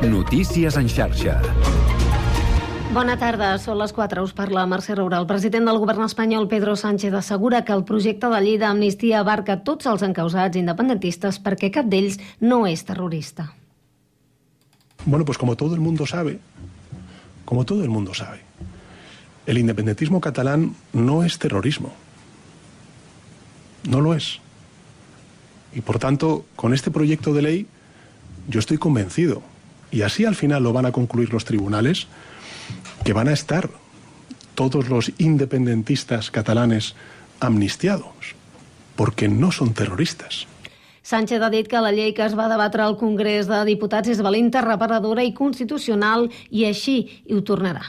Notícies en xarxa. Bona tarda, són les 4, us parla Mercè Roura. El president del govern espanyol, Pedro Sánchez, assegura que el projecte de llei d'amnistia abarca tots els encausats independentistes perquè cap d'ells no és terrorista. Bueno, pues como todo el mundo sabe, como todo el mundo sabe, el independentismo catalán no es terrorismo. No lo es. Y por tanto, con este proyecto de ley, yo estoy convencido, y así al final lo van a concluir los tribunales, que van a estar todos los independentistas catalanes amnistiados, porque no son terroristas. Sánchez ha dit que la llei que es va debatre al Congrés de Diputats és valenta, reparadora i constitucional i així ho tornarà.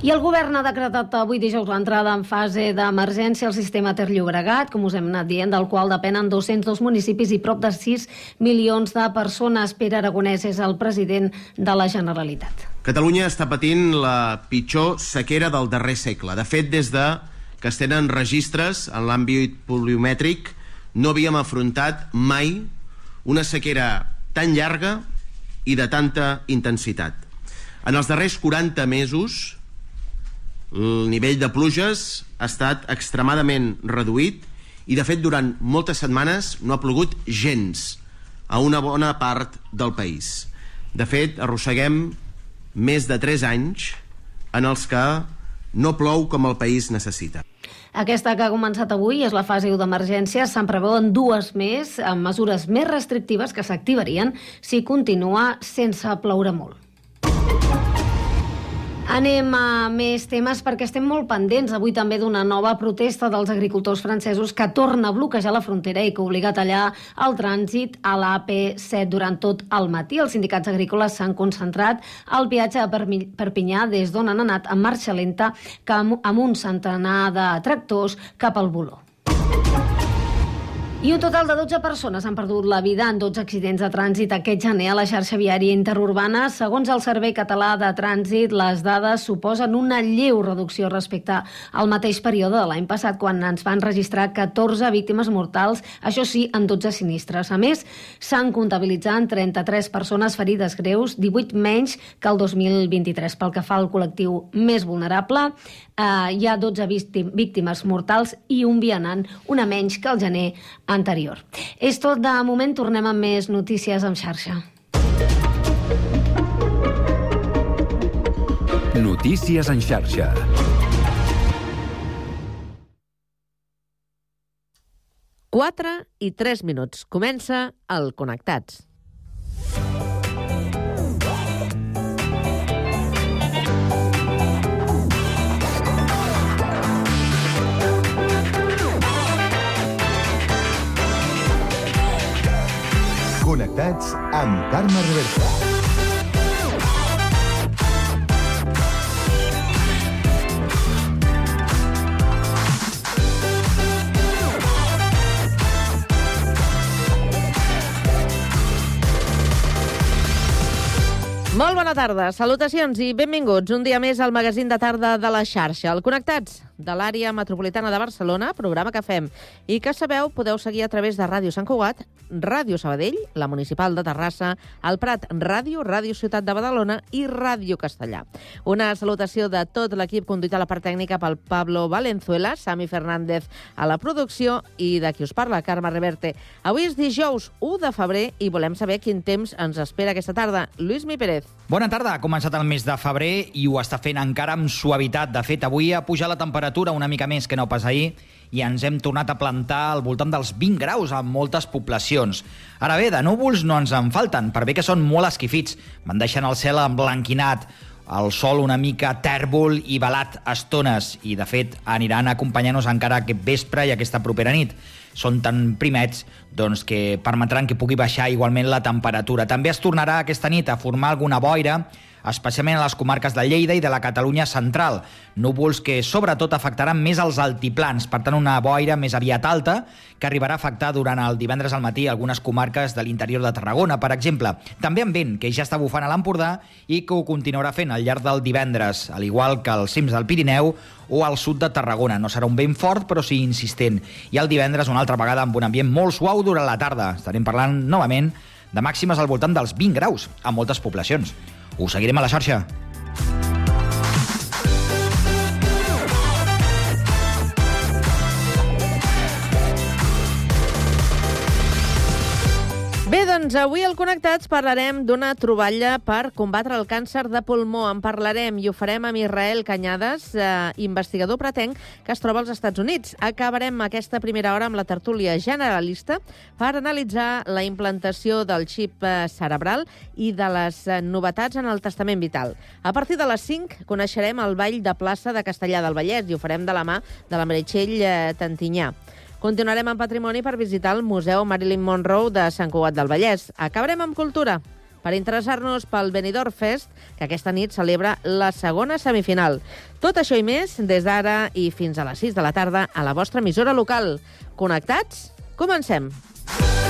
I el govern ha decretat avui dijous l'entrada en fase d'emergència al sistema Ter Llobregat, com us hem anat dient, del qual depenen 202 municipis i prop de 6 milions de persones. Pere Aragonès és el president de la Generalitat. Catalunya està patint la pitjor sequera del darrer segle. De fet, des de que es tenen registres en l'àmbit poliomètric, no havíem afrontat mai una sequera tan llarga i de tanta intensitat. En els darrers 40 mesos, el nivell de pluges ha estat extremadament reduït i, de fet, durant moltes setmanes no ha plogut gens a una bona part del país. De fet, arrosseguem més de 3 anys en els que no plou com el país necessita. Aquesta que ha començat avui és la fase 1 d'emergència. Se'n preveuen dues més, amb mesures més restrictives que s'activarien si continua sense ploure molt. Anem a més temes perquè estem molt pendents avui també d'una nova protesta dels agricultors francesos que torna a bloquejar la frontera i que obliga a tallar el trànsit a l'AP7 durant tot el matí. Els sindicats agrícoles s'han concentrat al viatge a Perpinyà des d'on han anat en marxa lenta amb un centenar de tractors cap al Boló. I un total de 12 persones han perdut la vida en 12 accidents de trànsit aquest gener a la xarxa viària interurbana. Segons el Servei Català de Trànsit, les dades suposen una lleu reducció respecte al mateix període de l'any passat, quan ens van registrar 14 víctimes mortals, això sí, en 12 sinistres. A més, s'han comptabilitzat 33 persones ferides greus, 18 menys que el 2023. Pel que fa al col·lectiu més vulnerable, eh, hi ha 12 víctimes mortals i un vianant, una menys que el gener anterior. És tot de moment, tornem amb més notícies en xarxa. Notícies en xarxa. Quatre i tres minuts. Comença el Connectats. Connectats amb Carme Reversa. Molt bona tarda, salutacions i benvinguts un dia més al magazín de tarda de la xarxa, el Connectats de l'àrea metropolitana de Barcelona, programa que fem i que sabeu podeu seguir a través de Ràdio Sant Cugat, Ràdio Sabadell, la Municipal de Terrassa, el Prat Ràdio, Ràdio Ciutat de Badalona i Ràdio Castellà. Una salutació de tot l'equip conduït a la part tècnica pel Pablo Valenzuela, Sami Fernández a la producció i de qui us parla, Carme Reverte. Avui és dijous 1 de febrer i volem saber quin temps ens espera aquesta tarda. Lluís Mi Pérez. Bona tarda. Ha començat el mes de febrer i ho està fent encara amb suavitat. De fet, avui ha pujat la temperatura una mica més que no pas ahir i ens hem tornat a plantar al voltant dels 20 graus a moltes poblacions. Ara bé, de núvols no ens en falten, per bé que són molt esquifits. Me'n deixen el cel emblanquinat, el sol una mica tèrbol i balat estones, i de fet aniran acompanyant-nos encara aquest vespre i aquesta propera nit. Són tan primets doncs, que permetran que pugui baixar igualment la temperatura. També es tornarà aquesta nit a formar alguna boira especialment a les comarques de Lleida i de la Catalunya central. Núvols que sobretot afectaran més els altiplans, per tant una boira més aviat alta que arribarà a afectar durant el divendres al matí algunes comarques de l'interior de Tarragona, per exemple. També amb vent, que ja està bufant a l'Empordà i que ho continuarà fent al llarg del divendres, al igual que als cims del Pirineu o al sud de Tarragona. No serà un vent fort, però sí insistent. I el divendres, una altra vegada, amb un ambient molt suau durant la tarda. Estarem parlant novament de màximes al voltant dels 20 graus a moltes poblacions. Us seguirem a la xarxa. Doncs avui al Connectats parlarem d'una troballa per combatre el càncer de pulmó. En parlarem i ho farem amb Israel Canyades, eh, investigador pretenc que es troba als Estats Units. Acabarem aquesta primera hora amb la tertúlia generalista per analitzar la implantació del xip eh, cerebral i de les eh, novetats en el testament vital. A partir de les 5 coneixerem el Ball de Plaça de Castellà del Vallès i ho farem de la mà de la Meritxell eh, Tantinyà. Continuarem amb patrimoni per visitar el Museu Marilyn Monroe de Sant Cugat del Vallès. Acabarem amb cultura per interessar-nos pel Benidorm Fest, que aquesta nit celebra la segona semifinal. Tot això i més des d'ara i fins a les 6 de la tarda a la vostra emissora local. Connectats? Comencem. Kiss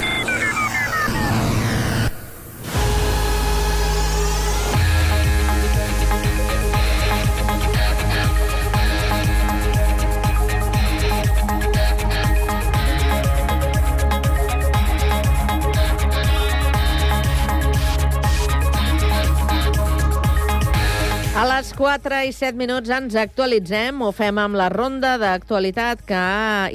4 i 7 minuts ens actualitzem, ho fem amb la ronda d'actualitat que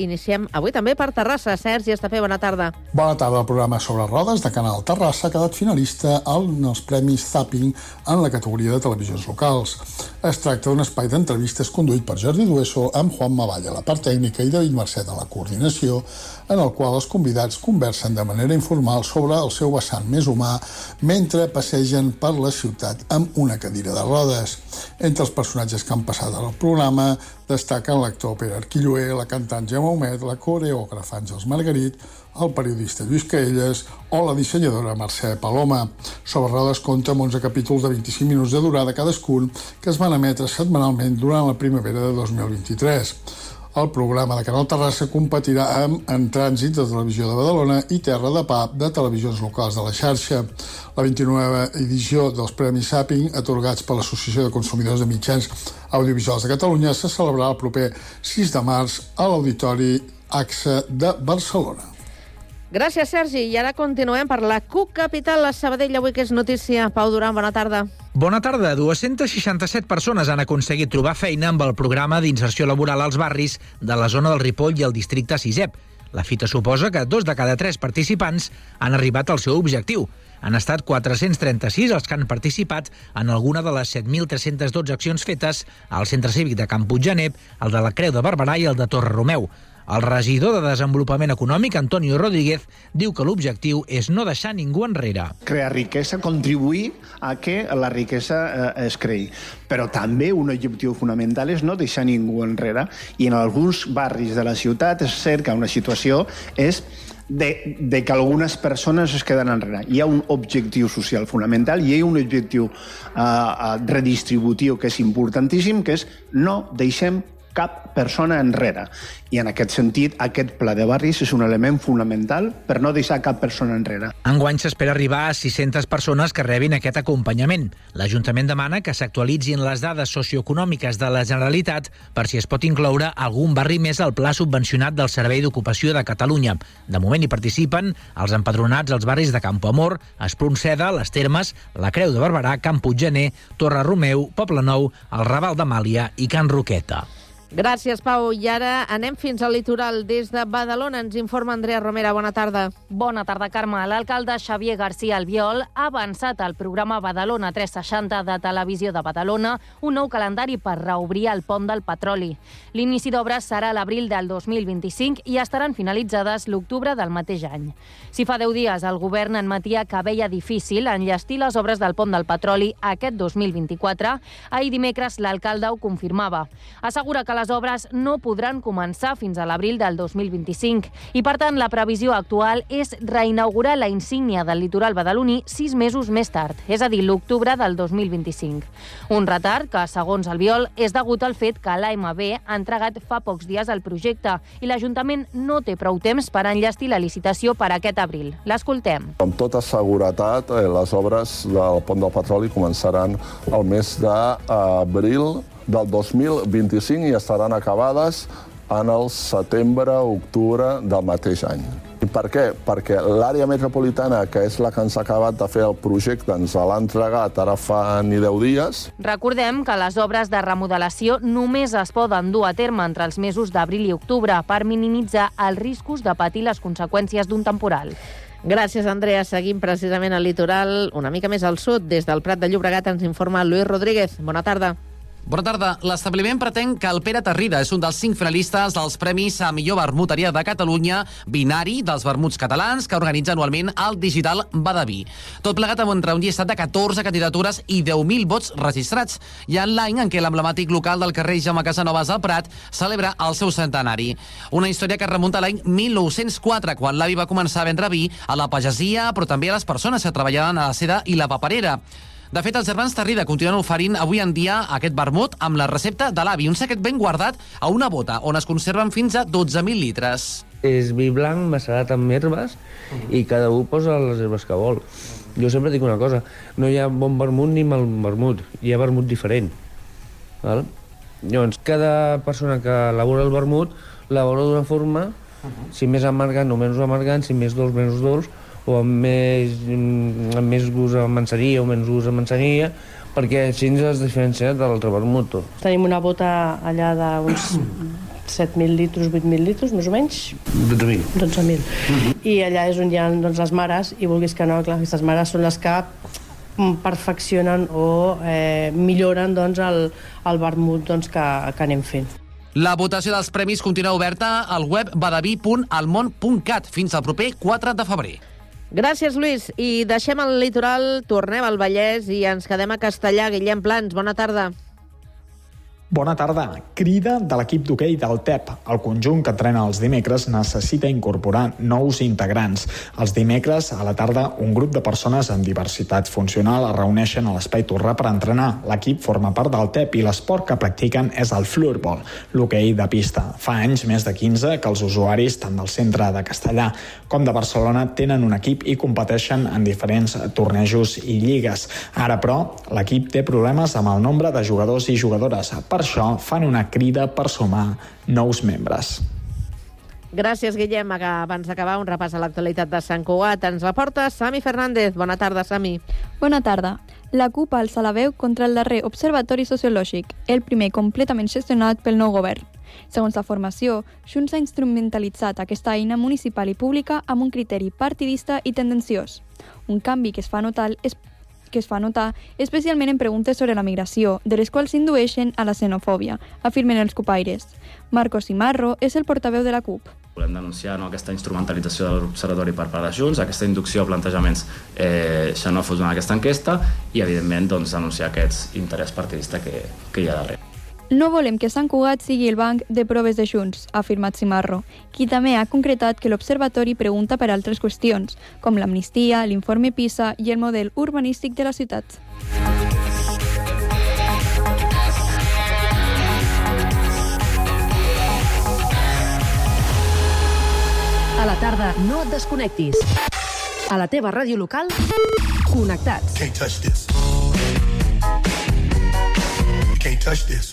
iniciem avui també per Terrassa. Sergi Estafé, bona tarda. Bona tarda. El programa sobre rodes de Canal Terrassa ha quedat finalista en els Premis Zapping en la categoria de televisions locals. Es tracta d'un espai d'entrevistes conduït per Jordi Dueso amb Juan Mavalla a la part tècnica i David Mercet a la coordinació, en el qual els convidats conversen de manera informal sobre el seu vessant més humà mentre passegen per la ciutat amb una cadira de rodes. Entre els personatges que han passat al programa destaquen l'actor Pere Arquilloé, la cantant Gemma Humet, la coreògrafa Àngels Margarit, el periodista Lluís Caelles o la dissenyadora Mercè Paloma. Sobre Rodes compta amb 11 capítols de 25 minuts de durada cadascun que es van emetre setmanalment durant la primavera de 2023. El programa de Canal Terrassa competirà amb En Trànsit de Televisió de Badalona i Terra de Pa de televisions locals de la xarxa. La 29a edició dels Premis Sapping, atorgats per l'Associació de Consumidors de Mitjans Audiovisuals de Catalunya, se celebrarà el proper 6 de març a l'Auditori AXA de Barcelona. Gràcies, Sergi. I ara continuem per la CUC Capital, a Sabadell, avui que és notícia. Pau Duran, bona tarda. Bona tarda. 267 persones han aconseguit trobar feina amb el programa d'inserció laboral als barris de la zona del Ripoll i el districte Sisep. La fita suposa que dos de cada tres participants han arribat al seu objectiu. Han estat 436 els que han participat en alguna de les 7.312 accions fetes al Centre Cívic de Camp Puiggener, el de la Creu de Barberà i el de Torre Romeu. El regidor de Desenvolupament Econòmic, Antonio Rodríguez, diu que l'objectiu és no deixar ningú enrere. crear riquesa, contribuir a que la riquesa eh, es creï. Però també un objectiu fonamental és no deixar ningú enrere. I en alguns barris de la ciutat és cert que una situació és de, de que algunes persones es queden enrere. Hi ha un objectiu social fonamental i hi ha un objectiu eh, redistributiu que és importantíssim, que és no deixem cap persona enrere. I en aquest sentit, aquest pla de barris és un element fonamental per no deixar cap persona enrere. Enguany s'espera arribar a 600 persones que rebin aquest acompanyament. L'Ajuntament demana que s'actualitzin les dades socioeconòmiques de la Generalitat per si es pot incloure algun barri més al pla subvencionat del Servei d'Ocupació de Catalunya. De moment hi participen els empadronats als barris de Campo Amor, Espronceda, Les Termes, la Creu de Barberà, Camp Puiggener, Torre Romeu, Poble Nou, el Raval d'Amàlia i Can Roqueta. Gràcies, Pau. I ara anem fins al litoral. Des de Badalona ens informa Andrea Romera. Bona tarda. Bona tarda, Carme. L'alcalde Xavier García Albiol ha avançat al programa Badalona 360 de Televisió de Badalona un nou calendari per reobrir el pont del petroli. L'inici d'obres serà a l'abril del 2025 i estaran finalitzades l'octubre del mateix any. Si fa 10 dies el govern admetia que veia difícil enllestir les obres del pont del petroli aquest 2024, ahir dimecres l'alcalde ho confirmava. Assegura que les obres no podran començar fins a l'abril del 2025 i, per tant, la previsió actual és reinaugurar la insígnia del litoral badaloní sis mesos més tard, és a dir, l'octubre del 2025. Un retard que, segons el Viol, és degut al fet que l'AMB ha entregat fa pocs dies el projecte i l'Ajuntament no té prou temps per enllestir la licitació per aquest abril. L'escoltem. Amb tota seguretat, eh, les obres del pont del petroli començaran el mes d'abril del 2025 i estaran acabades en el setembre-octubre del mateix any. I per què? Perquè l'àrea metropolitana, que és la que ens ha acabat de fer el projecte, ens l'ha entregat ara fa ni 10 dies. Recordem que les obres de remodelació només es poden dur a terme entre els mesos d'abril i octubre per minimitzar els riscos de patir les conseqüències d'un temporal. Gràcies, Andrea. Seguim precisament al litoral, una mica més al sud. Des del Prat de Llobregat ens informa Lluís Rodríguez. Bona tarda. Bona tarda. L'establiment pretén que el Pere Tarrida és un dels cinc finalistes dels Premis a millor vermuteria de Catalunya, binari dels vermuts catalans, que organitza anualment el Digital Badaví. Tot plegat amb entre un llistat de 14 candidatures i 10.000 vots registrats. Hi ha l'any en què l'emblemàtic local del carrer Jaume Casanovas al Prat celebra el seu centenari. Una història que remunta a l'any 1904, quan l'avi va començar a vendre vi a la pagesia, però també a les persones que treballaven a la seda i la paperera. De fet, els germans Tarrida continuen oferint avui en dia aquest vermut amb la recepta de l'avi, un secret ben guardat a una bota, on es conserven fins a 12.000 litres. És vi blanc macerat amb herbes i cada un posa les herbes que vol. Jo sempre dic una cosa, no hi ha bon vermut ni mal vermut, hi ha vermut diferent. Val? Llavors, cada persona que elabora el vermut l'elabora d'una forma, si més amargant o menys amargant, si més dolç, menys dolç, o amb més, mm, amb més gust a manseria o menys gust a manseria, perquè així ens es diferencia de l'altre vermut. Tenim una bota allà d'uns 7.000 litres, 8.000 litres, més o menys. 12.000. 12.000. I allà és on hi ha doncs, les mares, i vulguis que no, clar, aquestes mares són les que mm, perfeccionen o eh, milloren doncs, el, el vermut doncs, que, que anem fent. La votació dels premis continua oberta al web badaví.almont.cat fins al proper 4 de febrer. Gràcies, Lluís. I deixem el litoral, tornem al Vallès i ens quedem a Castellà. Guillem Plans, bona tarda. Bona tarda. Crida de l'equip d'hoquei del TEP. El conjunt que entrena els dimecres necessita incorporar nous integrants. Els dimecres, a la tarda, un grup de persones amb diversitat funcional es reuneixen a l'Espai Torrà per entrenar. L'equip forma part del TEP i l'esport que practiquen és el floorball, l'hoquei de pista. Fa anys, més de 15, que els usuaris, tant del centre de Castellà com de Barcelona, tenen un equip i competeixen en diferents tornejos i lligues. Ara, però, l'equip té problemes amb el nombre de jugadors i jugadores. Per això fan una crida per sumar nous membres. Gràcies, Guillem. Abans d'acabar, un repàs a l'actualitat de Sant Cugat. Ens la porta Sami Fernández. Bona tarda, Sami. Bona tarda. La CUP alça la veu contra el darrer Observatori Sociològic, el primer completament gestionat pel nou govern. Segons la formació, Junts ha instrumentalitzat aquesta eina municipal i pública amb un criteri partidista i tendenciós. Un canvi que es fa notar és que es fa notar especialment en preguntes sobre la migració, de les quals s'indueixen a la xenofòbia, afirmen els cupaires. Marcos Imarro és el portaveu de la CUP. Volem denunciar no, aquesta instrumentalització de l'Observatori per part de Junts, aquesta inducció a plantejaments eh, xenòfobs en aquesta enquesta i, evidentment, doncs, denunciar aquest interès partidista que, que hi ha darrere. No volem que Sant Cugat sigui el banc de proves de Junts, ha afirmat Cimarro, qui també ha concretat que l'Observatori pregunta per altres qüestions, com l'amnistia, l'informe PISA i el model urbanístic de la ciutat. A la tarda no et desconnectis. A la teva ràdio local, connectats. Can't touch this. Can't touch this.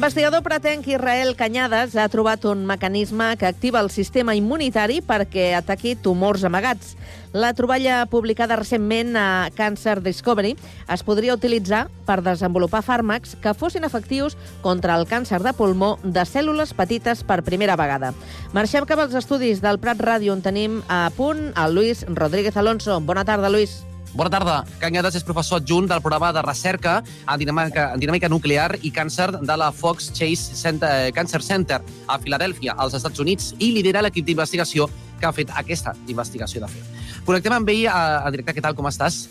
L'investigador pretenc Israel Canyades ha trobat un mecanisme que activa el sistema immunitari perquè ataqui tumors amagats. La troballa publicada recentment a Cancer Discovery es podria utilitzar per desenvolupar fàrmacs que fossin efectius contra el càncer de pulmó de cèl·lules petites per primera vegada. Marxem cap als estudis del Prat Ràdio on tenim a punt el Luis Rodríguez Alonso. Bona tarda, Luis. Bona tarda. Canyades és professor adjunt del programa de recerca en dinàmica, en dinàmica nuclear i càncer de la Fox Chase Center, eh, Cancer Center a Filadèlfia, als Estats Units, i lidera l'equip d'investigació que ha fet aquesta investigació, de fet. Connectem amb ell a, a directe. Què tal, com estàs?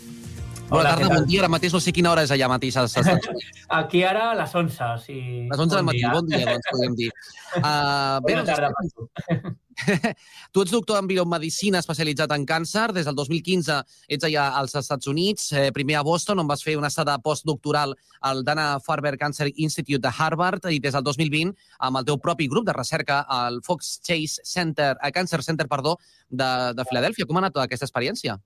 Bona Hola, tarda, bon dia. Ara mateix no sé quina hora és allà mateix als Estats Units. Aquí ara a les 11, o sigui... Les 11 del matí, bon dia, doncs, podríem dir. Uh, Bona tarda doncs, tu ets doctor en biomedicina especialitzat en càncer. Des del 2015 ets allà als Estats Units, eh, primer a Boston, on vas fer una estada postdoctoral al Dana-Farber Cancer Institute de Harvard, i des del 2020 amb el teu propi grup de recerca al Fox Chase Center, a Cancer Center, perdó, de, de Filadèlfia. Com ha anat tota aquesta experiència?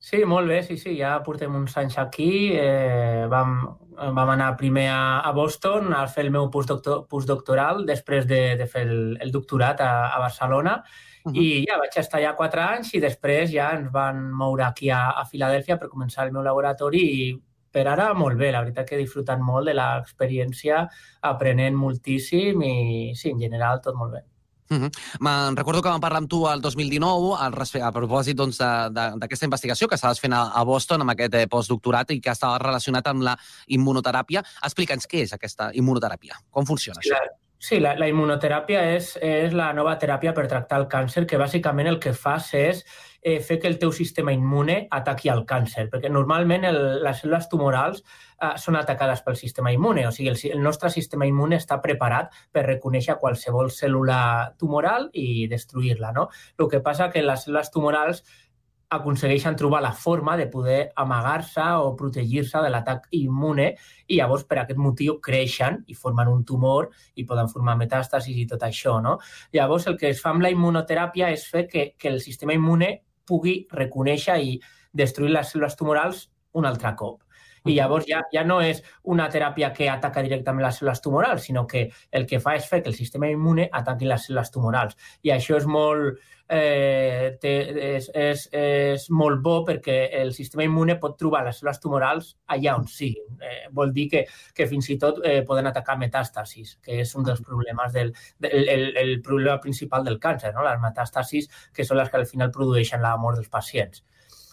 Sí, molt bé, sí, sí, ja portem uns anys aquí. Eh, vam, vam anar primer a, a Boston a fer el meu postdoctor, postdoctoral, després de, de fer el, el doctorat a, a Barcelona, uh -huh. i ja vaig estar allà quatre anys i després ja ens van moure aquí a, a Filadèlfia per començar el meu laboratori i per ara molt bé, la veritat que he disfrutat molt de l'experiència, aprenent moltíssim i sí, en general tot molt bé. Uh -huh. Me'n recordo que vam parlar amb tu el 2019 al a propòsit doncs, de- de- d'aquesta investigació que estaves fent a, a Boston amb aquest eh, postdoctorat i que estava relacionat amb la immunoteràpia. Explica'ns què és aquesta immunoteràpia, com funciona Sí, això. Sí, la, la immunoteràpia és, és la nova teràpia per tractar el càncer, que bàsicament el que fas és eh, fer que el teu sistema immune ataqui el càncer, perquè normalment el, les cèl·lules tumorals eh, són atacades pel sistema immune, o sigui, el, el nostre sistema immune està preparat per reconèixer qualsevol cèl·lula tumoral i destruir-la, no? El que passa que les cèl·lules tumorals aconsegueixen trobar la forma de poder amagar-se o protegir-se de l'atac immune i llavors per aquest motiu creixen i formen un tumor i poden formar metàstasis i tot això. No? Llavors el que es fa amb la immunoteràpia és fer que, que el sistema immune pugui reconèixer i destruir les cèl·lules tumorals un altre cop. I llavors ja, ja no és una teràpia que ataca directament les cèl·lules tumorals, sinó que el que fa és fer que el sistema immune ataqui les cèl·lules tumorals. I això és molt, eh, té, és, és, és molt bo perquè el sistema immune pot trobar les cèl·lules tumorals allà on siguin. Eh, vol dir que, que fins i tot eh, poden atacar metàstasis, que és un dels problemes del, del el, el problema principal del càncer, no? les metàstasis que són les que al final produeixen la mort dels pacients.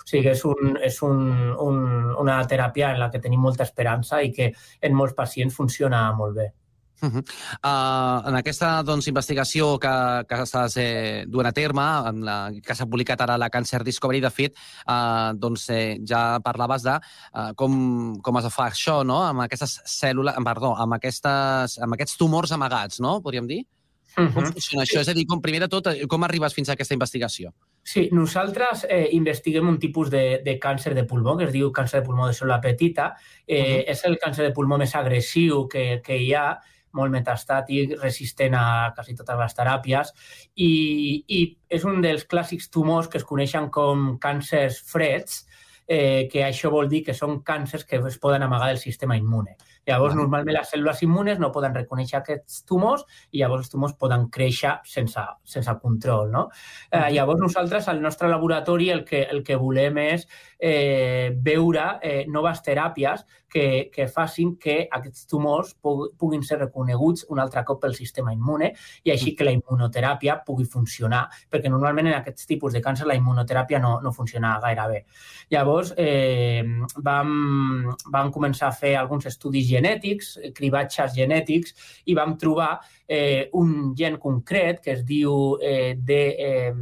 Sigui que és, un, és un, un, una teràpia en la que tenim molta esperança i que en molts pacients funciona molt bé. Uh -huh. uh, en aquesta doncs, investigació que, que estàs eh, duent a terme, en la, que s'ha publicat ara la Cancer Discovery, de fet, uh, doncs, eh, ja parlaves de uh, com, com es fa això, no?, amb aquestes cèl·lules, perdó, amb, aquestes, amb aquests tumors amagats, no?, podríem dir? Uh -huh. Com funciona això? És a dir, com, primer de tot, eh, com arribes fins a aquesta investigació? Sí, nosaltres eh, investiguem un tipus de, de càncer de pulmó que es diu càncer de pulmó de cèl·lula petita. Eh, uh -huh. És el càncer de pulmó més agressiu que, que hi ha. molt metastàtic, resistent a quasi totes les teràpies i, i és un dels clàssics tumors que es coneixen com càncers freds, eh, que això vol dir que són càncers que es poden amagar del sistema immune. Llavors, Vale. normalment les cèl·lules immunes no poden reconèixer aquests tumors i llavors els tumors poden créixer sense, sense control. No? Eh, llavors, nosaltres al nostre laboratori el que, el que volem és eh, veure eh, noves teràpies que, que facin que aquests tumors pu puguin ser reconeguts un altre cop pel sistema immune i així que la immunoteràpia pugui funcionar, perquè normalment en aquests tipus de càncer la immunoteràpia no, no funciona gaire bé. Llavors, eh, vam, vam començar a fer alguns estudis genètics, eh, cribatges genètics, i vam trobar eh, un gen concret que es diu eh, de, eh,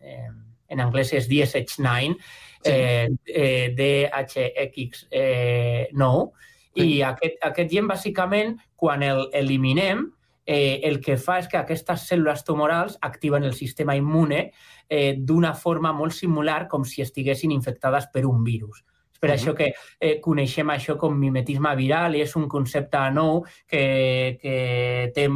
eh, en anglès és DSH9, eh, eh, DHX9, i aquest, aquest gen, bàsicament, quan el eliminem, eh, el que fa és que aquestes cèl·lules tumorals activen el sistema immune eh, d'una forma molt similar com si estiguessin infectades per un virus. Per Mhm. això que eh, coneixem això com mimetisme viral i és un concepte nou que, que té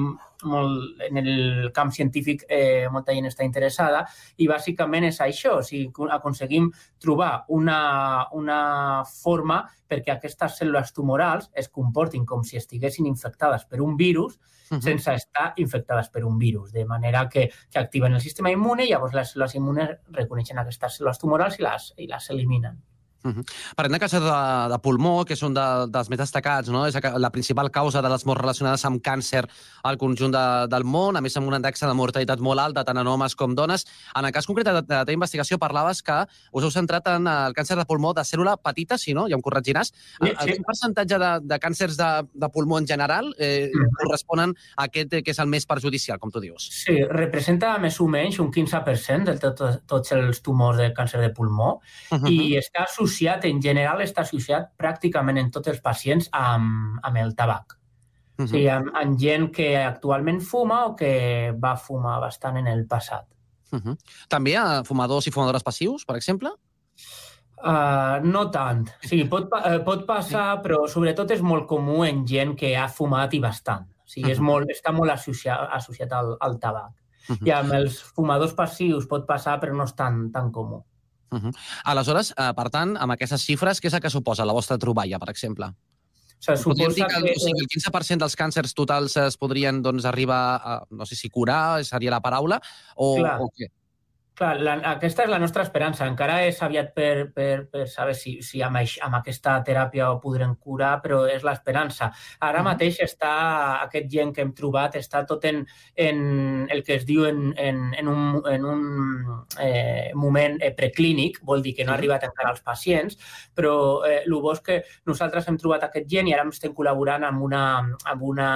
molt, en el camp científic eh, molta gent està interessada i bàsicament és això, o sigui, aconseguim trobar una, una forma perquè aquestes cèl·lules tumorals es comportin com si estiguessin infectades per un virus Mhm. sense estar infectades per un virus, de manera que, que activen el sistema immune i llavors les cèl·lules immunes reconeixen aquestes cèl·lules tumorals i les, i les eliminen. Mhm. Parlem de càncer de, de pulmó, que és un de, dels més destacats, no? és la, principal causa de les morts relacionades amb càncer al conjunt de, del món, a més amb una taxa de mortalitat molt alta, tant en homes com dones. En el cas concret de, de la teva investigació parlaves que us heu centrat en el càncer de pulmó de cèl·lula petita, si no? Ja em corregiràs. Sí, El, sí. Quin percentatge de, de càncers de, de pulmó en general eh, corresponen a aquest eh, que és el més perjudicial, com tu dius? Sí, representa més o menys un 15% de tot, tots els tumors de càncer de pulmó Mhm. i està associat, en general, està associat pràcticament en tots els pacients amb, amb el tabac. Mhm. O sigui, amb, amb gent que actualment fuma o que va fumar bastant en el passat. Uh -huh. També a fumadors i fumadores passius, per exemple? Uh, no tant. O sigui, pot, eh, pot passar, però sobretot és molt comú en gent que ha fumat i bastant. O sigui, és Mhm. molt, està molt associat, associat al, al tabac. Mhm. I amb els fumadors passius pot passar, però no és tan, tan comú. Uh -huh. Aleshores, eh, per tant, amb aquestes xifres, què és el que suposa la vostra troballa, per exemple? O sigui, Podríem dir suposa que, que- o sigui, el 15% dels càncers totals es podrien doncs, arribar a, no sé si curar, seria la paraula, o, Clar. o què? Clar, la, aquesta és la nostra esperança. Encara és aviat per, per, per saber si, si amb, aix, amb aquesta teràpia ho podrem curar, però és l'esperança. Ara mateix està aquest gent que hem trobat, està tot en, en el que es diu en, en, en un, en un eh, moment eh, preclínic, vol dir que no ha arribat encara als pacients, però eh, el bo és que nosaltres hem trobat aquest gent i ara estem col·laborant amb una, amb una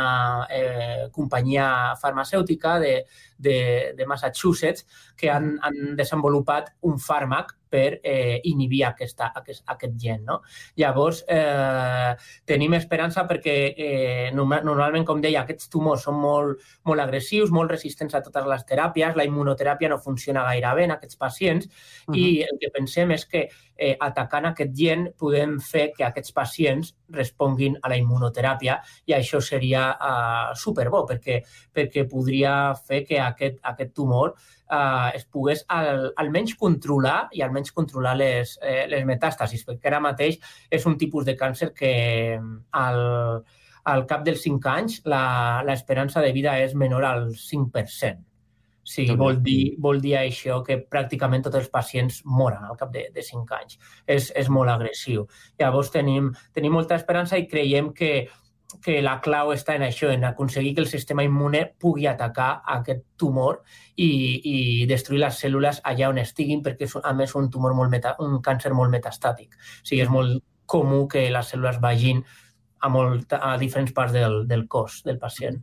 eh, companyia farmacèutica de, de, de Massachusetts que han, han desenvolupat un fàrmac per eh, inhibir aquesta, aquest, aquest gen. No? Llavors, eh, tenim esperança perquè eh, norma- normalment, com deia, aquests tumors són molt, molt agressius, molt resistents a totes les teràpies, la immunoteràpia no funciona gaire bé en aquests pacients i el que pensem és que eh, atacant aquest gen podem fer que aquests pacients responguin a la immunoteràpia i això seria uh, superbo perquè, perquè podria fer que aquest, aquest tumor uh, es pogués al, almenys controlar i almenys controlar les, eh, les metàstasis, perquè ara mateix és un tipus de càncer que al, al cap dels 5 anys la- l'esperança de vida és menor al 5%. Sí, vol dir, vol dir això que pràcticament tots els pacients moren al cap de, de 5 anys. És, és molt agressiu. Llavors tenim, tenim molta esperança i creiem que, que la clau està en això, en aconseguir que el sistema immune pugui atacar aquest tumor i, i destruir les cèl·lules allà on estiguin, perquè és, a més, un tumor molt meta, un càncer molt metastàtic. O sigui, és molt comú que les cèl·lules vagin a, molt, a diferents parts del, del cos del pacient.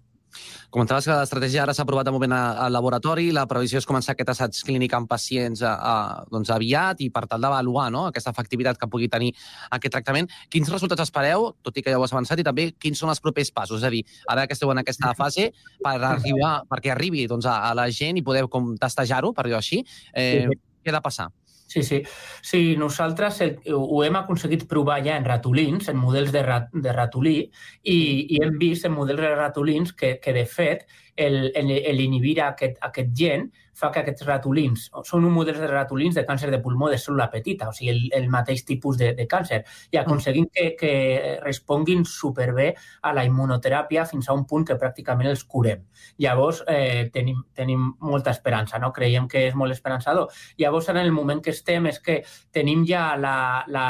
Comentaves que l'estratègia ara s'ha aprovat de moment a- al laboratori, la previsió és començar aquest assaig clínic amb pacients a, a, doncs aviat i per tal d'avaluar no? aquesta efectivitat que pugui tenir aquest tractament. Quins resultats espereu, tot i que ja ho has avançat, i també quins són els propers passos? És a dir, ara que esteu en aquesta fase, per arribar, perquè arribi doncs, a, a la gent i poder com testejar-ho, per dir-ho així, eh, Sí. què ha de passar? Sí, sí. Sí, nosaltres el, ho hem aconseguit provar ja en ratolins, en models de, rat, de ratolí, i, i hem vist en models de ratolins que, que de fet, el, el, el inhibir aquest, aquest gen fa que aquests ratolins, són un model de ratolins de càncer de pulmó de cèl·lula petita, o sigui, el, el mateix tipus de, de càncer, i aconseguim que, que responguin superbé a la immunoteràpia fins a un punt que pràcticament els curem. Llavors, eh, tenim, tenim molta esperança, no? creiem que és molt esperançador. Llavors, en el moment que estem és que tenim ja la, la,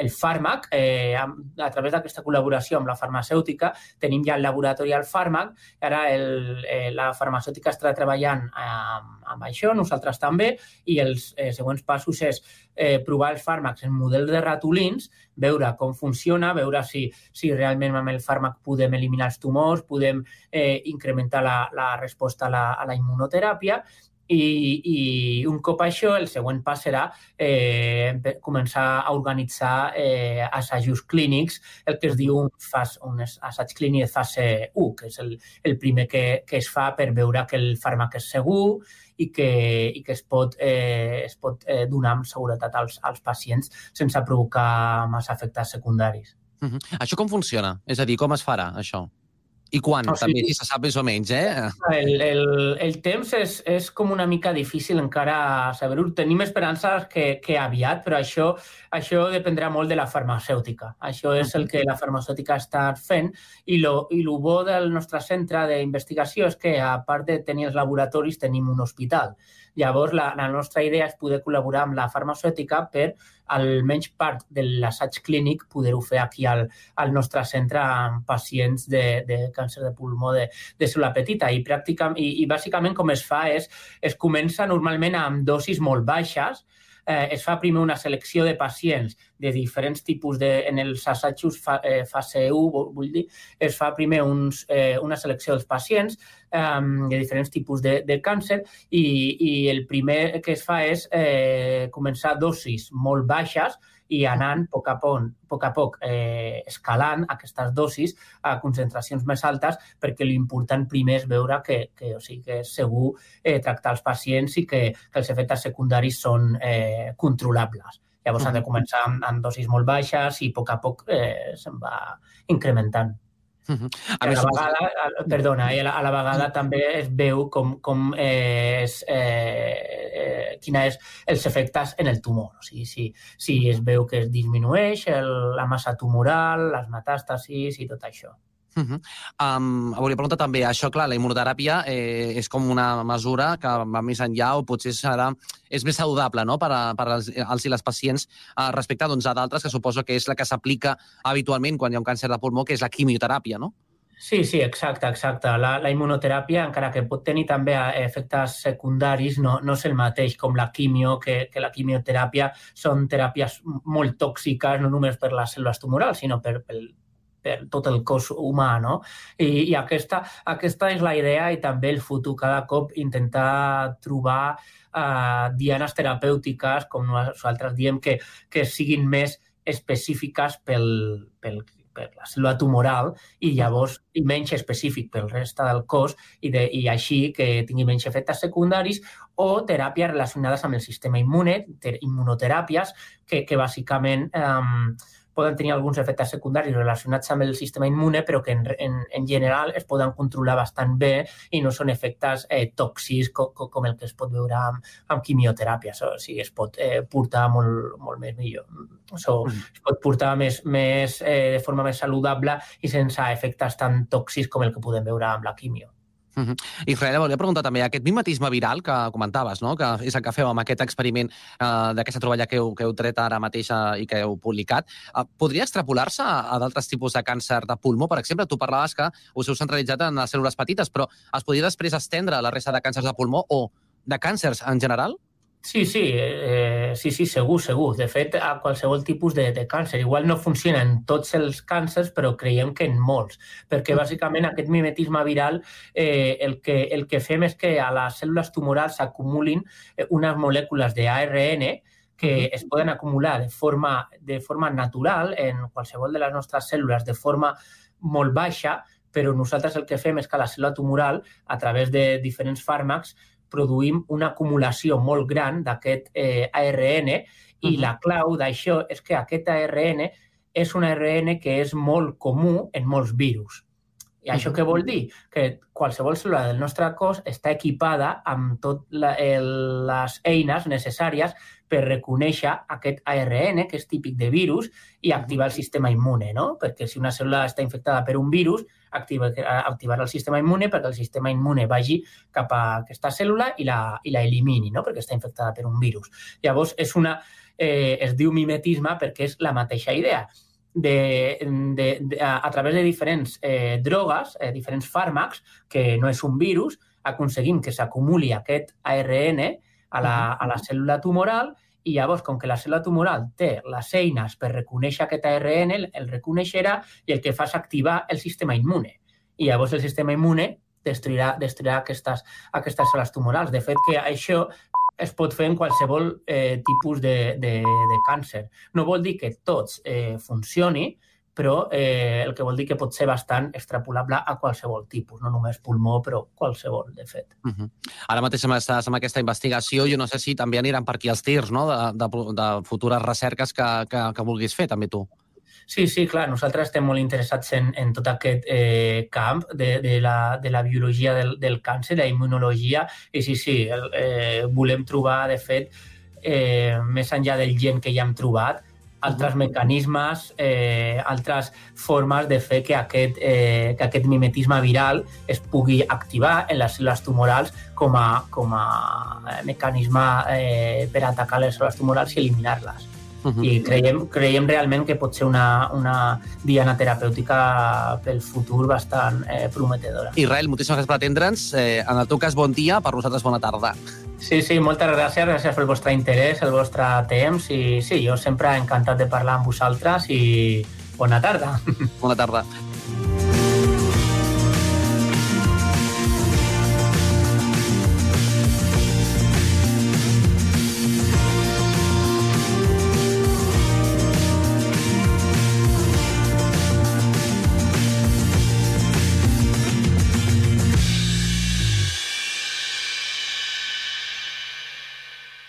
el fàrmac, eh, a, a través d'aquesta col·laboració amb la farmacèutica, tenim ja el laboratori al fàrmac, ara el, eh, la farmacèutica està treballant amb, amb això, nosaltres també, i els eh, següents passos és eh, provar els fàrmacs en model de ratolins, veure com funciona, veure si, si realment amb el fàrmac podem eliminar els tumors, podem eh, incrementar la, la resposta a la, a la immunoteràpia. I, i un cop això, el següent pas serà eh, començar a organitzar eh, assajos clínics, el que es diu un, fas, un assaig clínic de fase 1, que és el, el primer que, que es fa per veure que el fàrmac és segur i que, i que es pot, eh, es pot eh, donar amb seguretat als, als pacients sense provocar massa efectes secundaris. Uh -huh. Això com funciona? És a dir, com es farà, això? I quan, O oh, també, sigui- si se sap més o menys, eh? El, el, el temps és, és com una mica difícil encara saber-ho. Tenim esperances que, que aviat, però això, això dependrà molt de la farmacèutica. Això és el que la farmacèutica està fent i lo, i lo bo del nostre centre d'investigació és que, a part de tenir els laboratoris, tenim un hospital. Llavors, la, la nostra idea és poder col·laborar amb la farmacèutica per, almenys part de l'assaig clínic, poder-ho fer aquí al, al nostre centre amb pacients de, de càncer de pulmó de, de cèl·lula petita. I, pràcticament, i, I bàsicament com es fa és, es comença normalment amb dosis molt baixes, eh, es fa primer una selecció de pacients de diferents tipus de... En els assajos fa, eh, fase 1, vu- vull dir, es fa primer uns, eh, una selecció dels pacients eh, de diferents tipus de, de càncer i, i el primer que es fa és eh, començar dosis molt baixes i anant a poc a poc, a poc, a poc eh, escalant aquestes dosis a concentracions més altes perquè l'important primer és veure que, que, o sigui, que és segur eh, tractar els pacients i que, que els efectes secundaris són eh, controlables. Llavors han de començar amb, amb dosis molt baixes i a poc a poc eh, se'n va incrementant. A A, més, la vegada, a, perdona, i a la, a la vegada també es veu com, com és, eh, eh, quina és els efectes en el tumor. O sigui, si, si es veu que es disminueix el, la massa tumoral, les metàstasis i tot això. Uh -huh. um, volia preguntar també, això, clar, la immunoteràpia eh, és com una mesura que va més enllà o potser serà, és més saludable no? per, a, per als, als i les pacients eh, respecte doncs, a d'altres, que suposo que és la que s'aplica habitualment quan hi ha un càncer de pulmó, que és la quimioteràpia, no? Sí, sí, exacte, exacte. La, la immunoteràpia, encara que pot tenir també eh, efectes secundaris, no, no és el mateix com la quimio, que, que la quimioteràpia són teràpies molt tòxiques, no només per les cèl·lules tumorals, sinó per, per, per tot el cos humà, no? I, i aquesta, aquesta és la idea i també el futur, cada cop intentar trobar eh, dianes terapèutiques, com nosaltres diem, que, que siguin més específiques pel, pel, per la cèl·lula tumoral i llavors i menys específic pel reste del cos i, de, i així que tingui menys efectes secundaris o teràpies relacionades amb el sistema immune, ter, immunoteràpies que, que bàsicament eh, poden tenir alguns efectes secundaris relacionats amb el sistema immune, però que en, en, en general es poden controlar bastant bé i no són efectes eh, tòxics com, com el que es pot veure amb, amb quimioteràpia. O sigui, es pot eh, portar molt, molt més millor. So, es pot portar més, més, eh, de forma més saludable i sense efectes tan tòxics com el que podem veure amb la quimio. Uh -huh. Israel, volia preguntar també, aquest mimetisme viral que comentaves, no? que és el que feu amb aquest experiment eh, d'aquesta troballa que heu, que heu tret ara mateix eh, i que heu publicat, eh, podria extrapolar-se a, a d'altres tipus de càncer de pulmó? Per exemple, tu parlaves que us heu centralitzat en les cèl·lules petites, però es podria després estendre a la resta de càncers de pulmó o de càncers en general? Sí, sí, eh, sí, sí, segur, segur. De fet, a qualsevol tipus de, de càncer. Igual no funciona en tots els càncers, però creiem que en molts, perquè bàsicament aquest mimetisme viral eh, el, que, el que fem és que a les cèl·lules tumorals s'acumulin eh, unes molècules d'ARN que es poden acumular de forma, de forma natural en qualsevol de les nostres cèl·lules de forma molt baixa, però nosaltres el que fem és que la cèl·lula tumoral, a través de diferents fàrmacs, produïm una acumulació molt gran d'aquest eh, ARN i la clau d'això és que aquest ARN és un ARN que és molt comú en molts virus. I això què vol dir? Que qualsevol cèl·lula del nostre cos està equipada amb totes les eines necessàries per reconèixer aquest ARN, que és típic de virus, i activar el sistema immune, no? Perquè si una cèl·lula està infectada per un virus, activa, activarà el sistema immune perquè el sistema immune vagi cap a aquesta cèl·lula i la, i la elimini, no? Perquè està infectada per un virus. Llavors, és una, eh, es diu mimetisme perquè és la mateixa idea de, de, de, a, a través de diferents eh, drogues, eh, diferents fàrmacs, que no és un virus, aconseguim que s'acumuli aquest ARN a la, a la cèl·lula tumoral i llavors, com que la cèl·lula tumoral té les eines per reconèixer aquest ARN, el, el reconeixerà i el que fa és activar el sistema immune. I llavors el sistema immune destruirà, destruirà aquestes, aquestes cèl·lules tumorals. De fet, que això es pot fer en qualsevol eh, tipus de, de, de càncer. No vol dir que tots eh, funcioni, però eh, el que vol dir que pot ser bastant extrapolable a qualsevol tipus, no només pulmó, però qualsevol, de fet. Uh -huh. Ara mateix amb, estàs amb aquesta investigació, jo no sé si també aniran per aquí els tirs, no?, de, de, de futures recerques que, que, que vulguis fer, també tu. Sí, sí, clar, nosaltres estem molt interessats en, en tot aquest eh, camp de, de, la, de la biologia del, del càncer, la immunologia, i sí, sí, el, eh, volem trobar, de fet, eh, més enllà del gen que ja hem trobat, altres mecanismes, eh, altres formes de fer que aquest, eh, que aquest mimetisme viral es pugui activar en les cèl·lules tumorals com a, com a mecanisme eh, per atacar les cèl·lules tumorals i eliminar-les. Uh -huh. I creiem, creiem realment que pot ser una, una diana terapèutica pel futur bastant eh, prometedora. Israel, moltíssimes gràcies per atendre'ns. Eh, en el teu cas, bon dia, per nosaltres, bona tarda. Sí, sí, moltes gràcies, gràcies pel vostre interès, el vostre temps i sí, jo sempre encantat de parlar amb vosaltres i bona tarda. Bona tarda.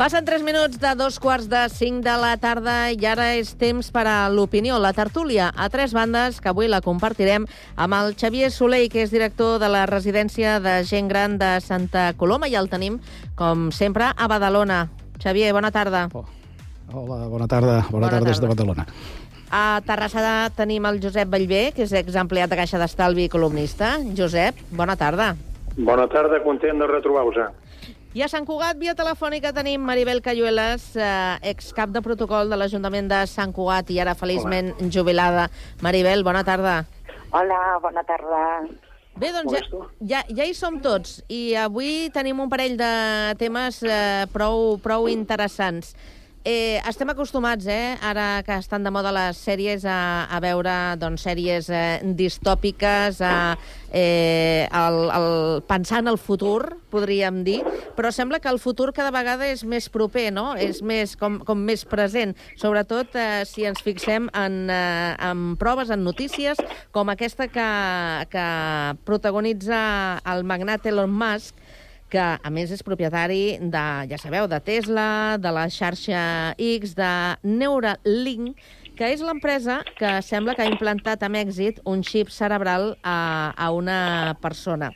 Passen 3 minuts de dos quarts de 5 de la tarda i ara és temps per a l'opinió, la tertúlia a tres bandes, que avui la compartirem amb el Xavier Soleil, que és director de la residència de gent gran de Santa Coloma, i el tenim, com sempre, a Badalona. Xavier, bona tarda. Oh. Hola, bona tarda. Bona, bona tarda des de Badalona. A Terrassa tenim el Josep Bellver, que és exempleat de Caixa d'Estalvi i columnista. Josep, bona tarda. Bona tarda, content de retrobar-vos. I a Sant Cugat, via telefònica, tenim Maribel Cayuelas, eh, excap de protocol de l'Ajuntament de Sant Cugat i ara feliçment Hola. jubilada. Maribel, bona tarda. Hola, bona tarda. Bé, doncs ja, ja, ja hi som tots i avui tenim un parell de temes eh, prou, prou interessants. Eh, estem acostumats, eh, ara que estan de moda les sèries, a, a veure doncs, sèries eh, distòpiques, a, eh, el, el, pensar en el futur, podríem dir, però sembla que el futur cada vegada és més proper, no? És més, com, com més present, sobretot eh, si ens fixem en, eh, en proves, en notícies, com aquesta que, que protagonitza el magnat Elon Musk, que a més és propietari de, ja sabeu, de Tesla, de la xarxa X, de Neuralink, que és l'empresa que sembla que ha implantat amb èxit un xip cerebral a, a una persona.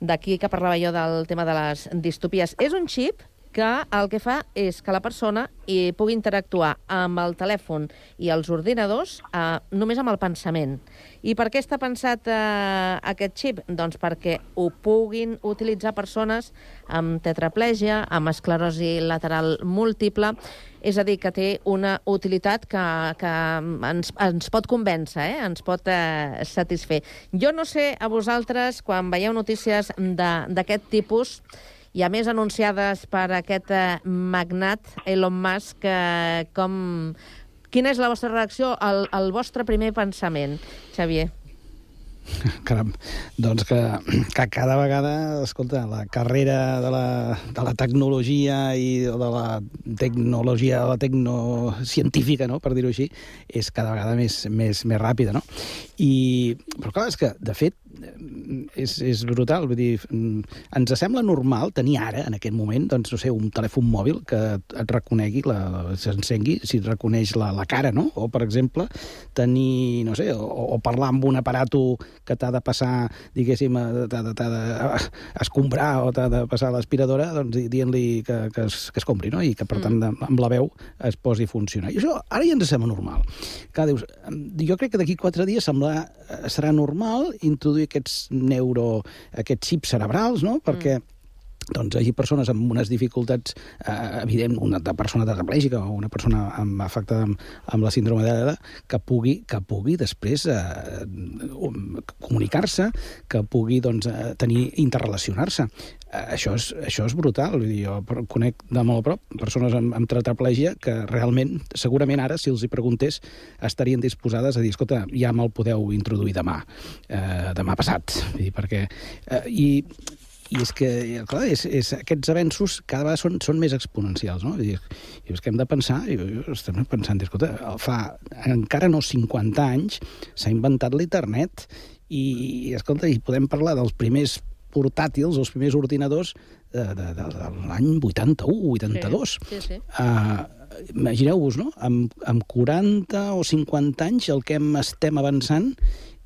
D'aquí que parlava jo del tema de les distopies. És un xip que el que fa és que la persona hi pugui interactuar amb el telèfon i els ordinadors eh, només amb el pensament. I per què està pensat eh, aquest xip? Doncs perquè ho puguin utilitzar persones amb tetraplègia, amb esclerosi lateral múltiple, és a dir, que té una utilitat que, que ens, ens pot convèncer, eh? ens pot eh, satisfer. Jo no sé a vosaltres, quan veieu notícies d'aquest tipus, i a més anunciades per aquest eh, magnat Elon Musk, eh, com... Quina és la vostra reacció, el, el vostre primer pensament, Xavier? Caram, doncs que, que cada vegada, escolta, la carrera de la, de la tecnologia i de la tecnologia, de la tecnocientífica, no?, per dir-ho així, és cada vegada més, més, més ràpida, no? I, però clar, és que, de fet, és, és brutal, vull dir, mm, ens sembla normal tenir ara, en aquest moment, doncs, no sé, un telèfon mòbil que et reconegui, s'encengui, si et reconeix la, la cara, no? O, per exemple, tenir, no sé, o, o parlar amb un aparato que t'ha de passar, diguéssim, eh, t'ha de, de escombrar o t'ha de passar l'aspiradora, doncs di- dient-li que, que, es, que es compri, no? I que, per tant, de- amb la veu es posi a funcionar. I això ara ja ens sembla normal. Clar, dius, jo crec que d'aquí quatre dies sembla, eh, serà normal introduir aquests neuro, aquests xips cerebrals, no? Perquè doncs hi hagi persones amb unes dificultats eh, evident, una de persona tetraplègica o una persona amb, afectada amb, amb la síndrome de Down que pugui, que pugui després eh, comunicar-se, que pugui doncs, eh, tenir interrelacionar-se. Eh, això, és, això és brutal. Vull dir, jo conec de molt a prop persones amb, amb tetraplègia que realment, segurament ara, si els hi preguntés, estarien disposades a dir, escolta, ja me'l podeu introduir demà, eh, demà passat. Vull dir, perquè... Eh, i, i és que, clar, és, és, aquests avenços cada vegada són, són més exponencials, no? I, i és que hem de pensar, i estem pensant, escolta, fa encara no 50 anys s'ha inventat l'internet i, i, escolta, i podem parlar dels primers portàtils, els primers ordinadors de, de, de, de l'any 81, 82. Sí, sí. Uh, Imagineu-vos, no? Amb, amb 40 o 50 anys el que hem, estem avançant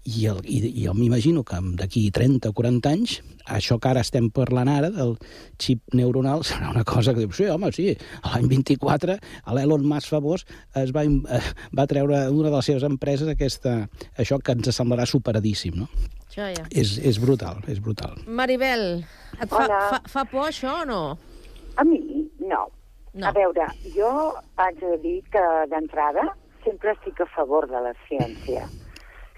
i, el, i, i jo m'imagino que d'aquí 30 o 40 anys això que ara estem parlant ara, del xip neuronal, serà una cosa que diu, sí, home, sí, l'any 24 l'Elon Musk famós es va, eh, va treure d'una de les seves empreses aquesta, això que ens semblarà superadíssim, no? Això ja. És, és brutal, és brutal. Maribel, et fa, Hola. fa, fa por això o no? A mi, no. no. A veure, jo haig de dir que d'entrada sempre estic a favor de la ciència.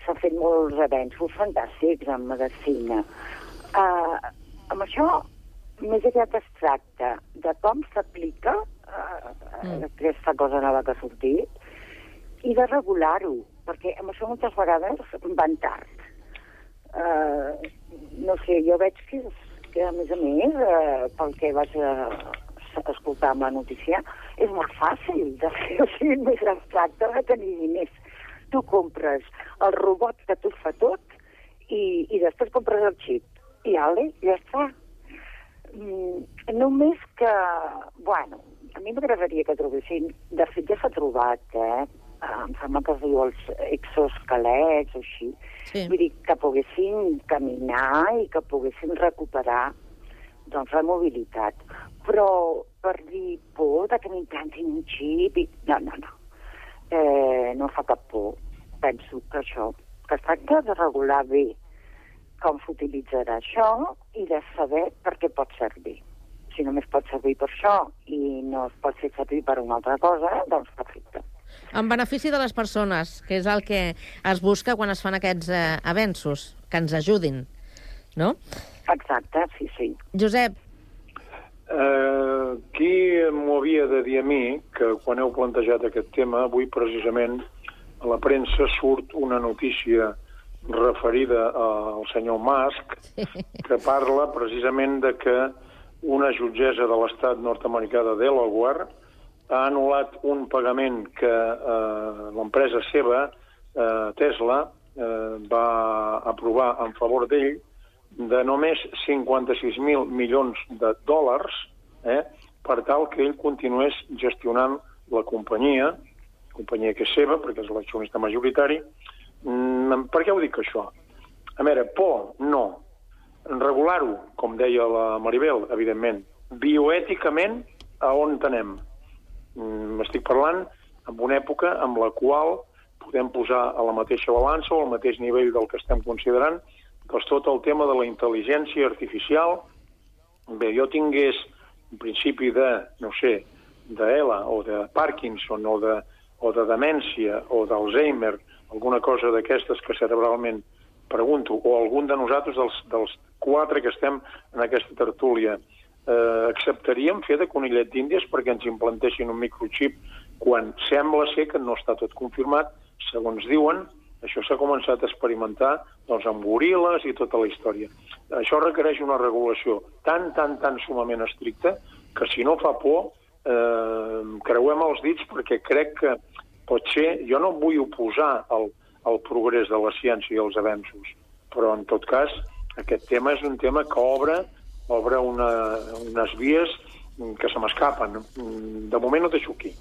S'han fet molts avenços fantàstics en medicina. Uh, amb això, més aviat es tracta de com s'aplica uh, mm. aquesta cosa nova que ha sortit i de regular-ho, perquè amb això moltes vegades van tard. Uh, no sé, jo veig que, que a més a més, uh, pel que vaig uh, escoltar amb la notícia, és molt fàcil de fer, o sigui, més es tracta de tenir diners. Tu compres el robot que t'ho fa tot i, i després compres el xip. I ale, ja està. Mm, només que, bueno, a mi m'agradaria que trobessin, de fet ja s'ha trobat, eh? Em sembla que es diu els exoesquelets o així. Sí. Vull dir, que poguessin caminar i que poguessin recuperar doncs, la mobilitat. Però per dir por de que m'implantin un xip... I... No, no, no. Eh, no fa cap por. Penso que això, que es tracta de regular bé com s'utilitzarà això i de saber per què pot servir. Si només pot servir per això i no es pot fer servir per una altra cosa, doncs perfecte. En benefici de les persones, que és el que es busca quan es fan aquests eh, avenços, que ens ajudin, no? Exacte, sí, sí. Josep, Eh, m'ho m'ho havia de dir a mi que quan heu plantejat aquest tema, avui precisament a la premsa surt una notícia referida al senyor Musk que parla precisament de que una jutgessa de l'estat nord-americà de Delaware ha anul·lat un pagament que eh, l'empresa seva, eh, Tesla, eh, va aprovar en favor d'ell de només 56.000 milions de dòlars eh, per tal que ell continués gestionant la companyia, companyia que és seva, perquè és l'accionista majoritari. Mm, per què ho dic, això? A veure, por, no. Regular-ho, com deia la Maribel, evidentment. Bioèticament, a on tenem? Mm, Estic parlant en una època amb la qual podem posar a la mateixa balança o al mateix nivell del que estem considerant doncs tot el tema de la intel·ligència artificial. Bé, jo tingués un principi de, no sé, d'ELA o de Parkinson o de, o de demència o d'Alzheimer, alguna cosa d'aquestes que cerebralment pregunto, o algun de nosaltres, dels, dels quatre que estem en aquesta tertúlia, eh, acceptaríem fer de conillet d'índies perquè ens implantessin un microchip quan sembla ser que no està tot confirmat, segons diuen, això s'ha començat a experimentar doncs, amb goril·les i tota la història. Això requereix una regulació tan, tan, tan sumament estricta que si no fa por, eh, creuem els dits perquè crec que pot ser... Jo no vull oposar al, al progrés de la ciència i els avenços, però en tot cas aquest tema és un tema que obre, obre una, unes vies que se m'escapen. De moment no deixo aquí.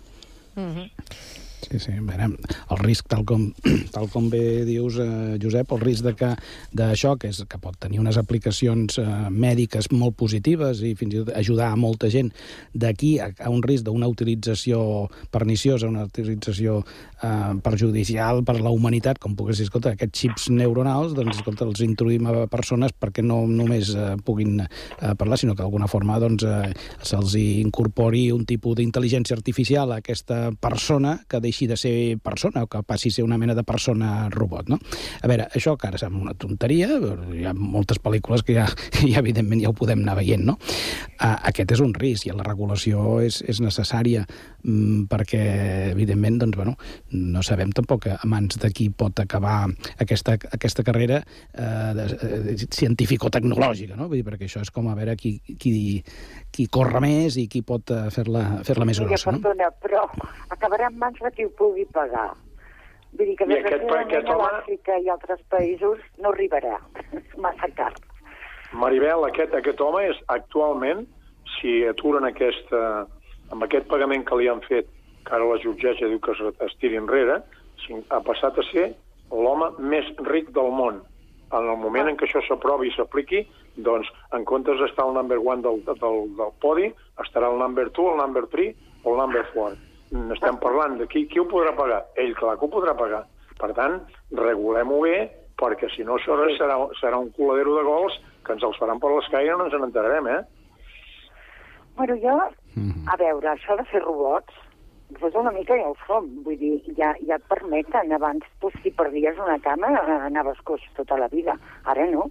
Mm -hmm. Sí, sí, a veure, el risc, tal com, tal com bé dius, eh, Josep, el risc de que d'això, que, és, que pot tenir unes aplicacions eh, mèdiques molt positives i fins i tot ajudar a molta gent, d'aquí a, a un risc d'una utilització perniciosa, una utilització eh, perjudicial per la humanitat, com pugués dir, escolta, aquests xips neuronals, doncs, escolta, els introduïm a persones perquè no només eh, puguin eh, parlar, sinó que d'alguna forma doncs, eh, se'ls incorpori un tipus d'intel·ligència artificial a aquesta persona que deixi de ser persona o que passi a ser una mena de persona robot, no? A veure, això que ara sembla una tonteria, hi ha moltes pel·lícules que ja, ja evidentment ja ho podem anar veient, no? Uh, aquest és un risc i la regulació és, és necessària mm, perquè, evidentment, doncs, bueno, no sabem tampoc a mans de qui pot acabar aquesta, aquesta carrera eh, de, de, científico-tecnològica, no? Vull dir, perquè això és com a veure qui, qui, qui corre més i qui pot eh, fer-la fer -la més Mira, grossa, no? perdona, però acabarà en mans de qui ho pugui pagar. Vull dir que I aquest- aquest a home- l'Àfrica i altres països no arribarà. És massa car. Maribel, aquest, aquest home és actualment, si aturen aquesta, amb aquest pagament que li han fet, que ara la jutgessa diu que es, es tiri enrere, si- ha passat a ser l'home més ric del món. En el moment en què això s'aprovi i s'apliqui, doncs, en comptes d'estar al number one del, del, del podi, estarà el number two, el number three o el number four. Mm, Estem parlant de qui, qui ho podrà pagar? Ell, clar que ho podrà pagar. Per tant, regulem-ho bé, perquè si no això serà, serà un coladero de gols que ens els faran per l'escai i no ens n'enterarem, eh? Bueno, jo, a veure, això de fer robots, doncs una mica ja ho som. Vull dir, ja, ja et permeten. Abans, tu, si perdies una cama, eh, anaves coix tota la vida. Ara no.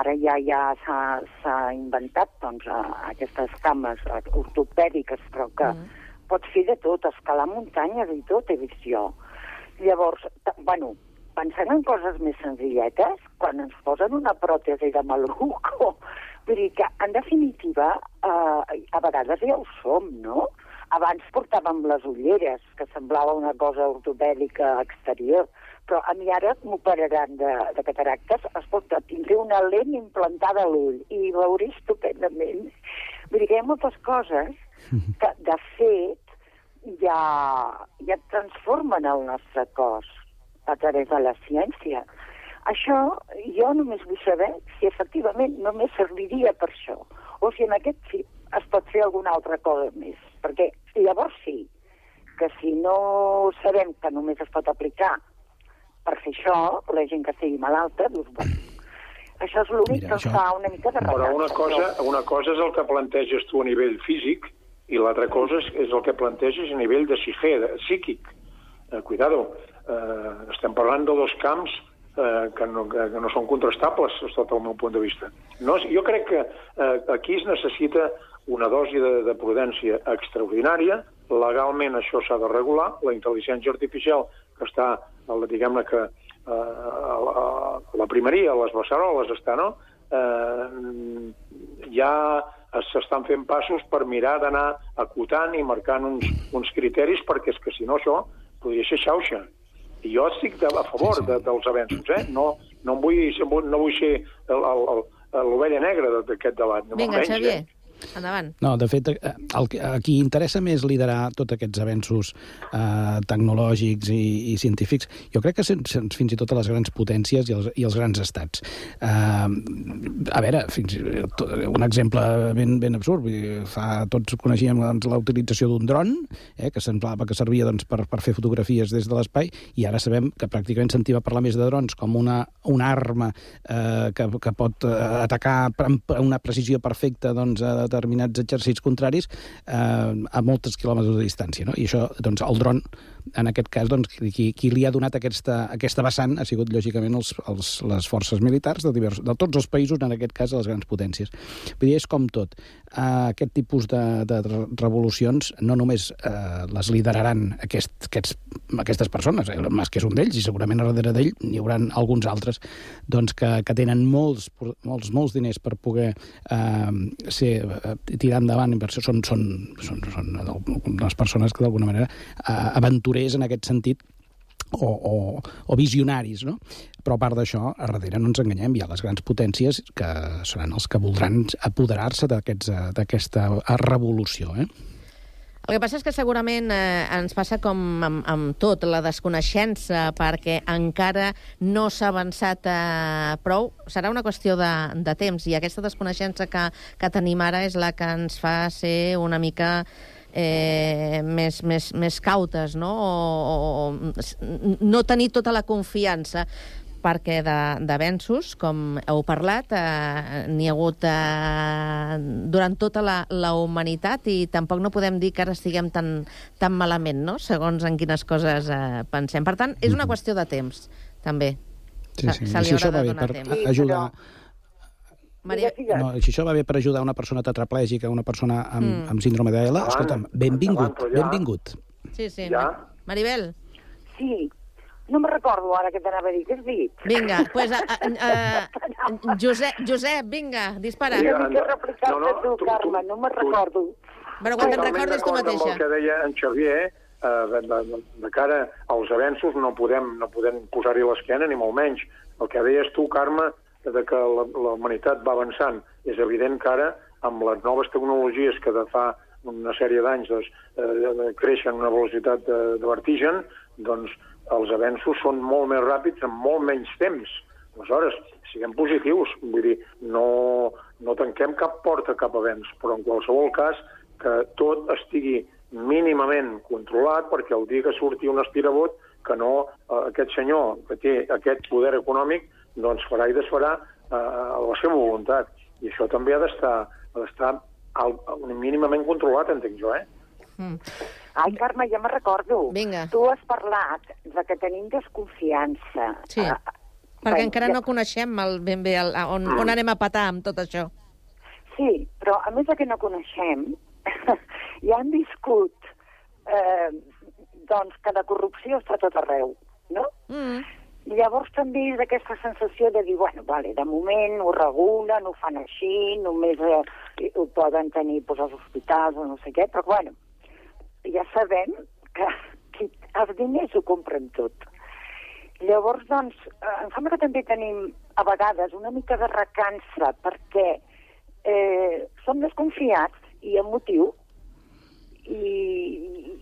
Ara ja ja s'ha s'ha inventat doncs, eh, aquestes cames ortopèdiques, però que pots fer de tot, escalar muntanyes i tot, he vist jo. Llavors, bueno, pensant en coses més senzilletes, quan ens posen una pròtesi de maluco, vull dir que, en definitiva, eh, a vegades ja ho som, no? Abans portàvem les ulleres, que semblava una cosa ortopèdica exterior, però a mi ara m'operaran de, de cataractes. Escolta, tindré una lent implantada a l'ull i veuré estupendament. Vull dir que hi ha moltes coses que, de fet, ja, ja transformen el nostre cos a través de la ciència. Això jo només vull saber si efectivament només serviria per això, o si en aquest fi es pot fer alguna altra cosa més. Perquè llavors sí, que si no sabem que només es pot aplicar per fer això, la gent que estigui malalta, doncs, bueno, això és l'únic que això- fa una mica de Però relat. una cosa, una cosa és el que planteges tu a nivell físic i l'altra cosa és, és el que planteges a nivell de psique, de, psíquic. Eh, cuidado, eh, estem parlant de dos camps eh, que, no, que, que no són contrastables, sota el meu punt de vista. No, jo crec que eh, aquí es necessita una dosi de, de prudència extraordinària, legalment això s'ha de regular, la intel·ligència artificial que està, diguem-ne que eh, a, la, a la primeria, a les beceroles està, no? Eh, ja es- s'estan fent passos per mirar d'anar acotant i marcant uns, uns criteris, perquè és que si no això podria ser xauxa. I jo estic de, a favor sí, sí. De, dels avenços, eh? No, no, em vull, no vull ser el- el- el- l'ovella negra d'aquest debat. Vinga, menys, Xavier, Eh? Endavant. No, de fet, eh, el, a qui interessa més liderar tots aquests avenços eh, tecnològics i, i científics, jo crec que fins i tot a les grans potències i els, i els grans estats. Eh, a veure, fins, un exemple ben, ben absurd. Fa, tots coneixíem doncs, la utilització d'un dron, eh, que semblava que servia doncs, per, per fer fotografies des de l'espai, i ara sabem que pràcticament sentim a parlar més de drons com una, una arma eh, que, que pot eh, atacar amb una precisió perfecta doncs, a determinats exercicis contraris eh, a moltes quilòmetres de distància. No? I això, doncs, el dron, en aquest cas, doncs, qui, qui li ha donat aquesta, aquesta vessant ha sigut, lògicament, els, els, les forces militars de, divers, de tots els països, en aquest cas, de les grans potències. Vull dir, és com tot. Eh, aquest tipus de, de revolucions no només eh, les lideraran aquest, aquests, aquestes persones, eh, el Musk és un d'ells, i segurament a darrere d'ell n'hi haurà alguns altres doncs, que, que tenen molts, molts, molts diners per poder eh, ser, eh, tirar endavant inversió. Són, són, són, són les persones que d'alguna manera eh, aventurers en aquest sentit o, o, o visionaris, no? Però a part d'això, a darrere no ens enganyem, hi ha les grans potències que seran els que voldran apoderar-se eh, d'aquesta revolució, eh? El que passa és que segurament eh, ens passa com amb, amb tot, la desconeixença, perquè encara no s'ha avançat eh, prou. Serà una qüestió de, de temps, i aquesta desconeixença que, que tenim ara és la que ens fa ser una mica eh, més, més, més cautes, no? O, o, o no tenir tota la confiança perquè de- d'avenços, com heu parlat, eh, n'hi ha hagut eh, durant tota la, la humanitat i tampoc no podem dir que ara estiguem tan, tan malament, no?, segons en quines coses eh, pensem. Per tant, és una qüestió de temps, també. Sí, Se- sí. se I li haurà això de va bé donar per temps. ajudar... Maria... No, si això va bé per ajudar una persona tetraplègica, una persona amb, Mm. amb síndrome de L, escolta'm, benvingut, ja- benvingut. Sí, sí. Ja? Maribel. Sí, no me recordo ara què t'anava a dir. Què has dit? Vinga, pues, a, a, a, Josep, Josep, vinga, dispara. Una mica replicar-te no, no, tu, Carme, no me recordo. Però quan te'n recordes tu Amb mateixa. el que deia en Xavier, eh, de, de, de cara als avenços no podem, no podem posar-hi l'esquena, ni molt menys. El que deies tu, Carme, de que la, la humanitat va avançant, és evident que ara, amb les noves tecnologies que de fa una sèrie d'anys doncs, eh, creixen una velocitat de, de vertigen, doncs els avenços són molt més ràpids en molt menys temps. Aleshores, siguem positius, vull dir, no, no tanquem cap porta cap avenç, però en qualsevol cas que tot estigui mínimament controlat perquè el dia que surti un aspirabot que no eh, aquest senyor que té aquest poder econòmic doncs farà i desfarà eh, a la seva voluntat. I això també ha d'estar ha d'estar al- mínimament controlat, entenc jo, eh? Mm. Ai, Carme, ja me recordo. Vinga. Tu has parlat de que tenim desconfiança. Sí, Ah, perquè bé, encara ja- no coneixem el, ben bé el, on, on anem a patar amb tot això. Sí, però a més de que no coneixem, ja han viscut eh, doncs que la corrupció està a tot arreu, no? Mm. Llavors també és aquesta sensació de dir, bueno, vale, de moment ho regulen, ho fan així, només eh, ho poden tenir doncs, als hospitals o no sé què, però bueno, ja sabem que, que els diners ho compren tot. Llavors, doncs, eh, em sembla que també tenim a vegades una mica de recança perquè eh, som desconfiats i amb motiu i,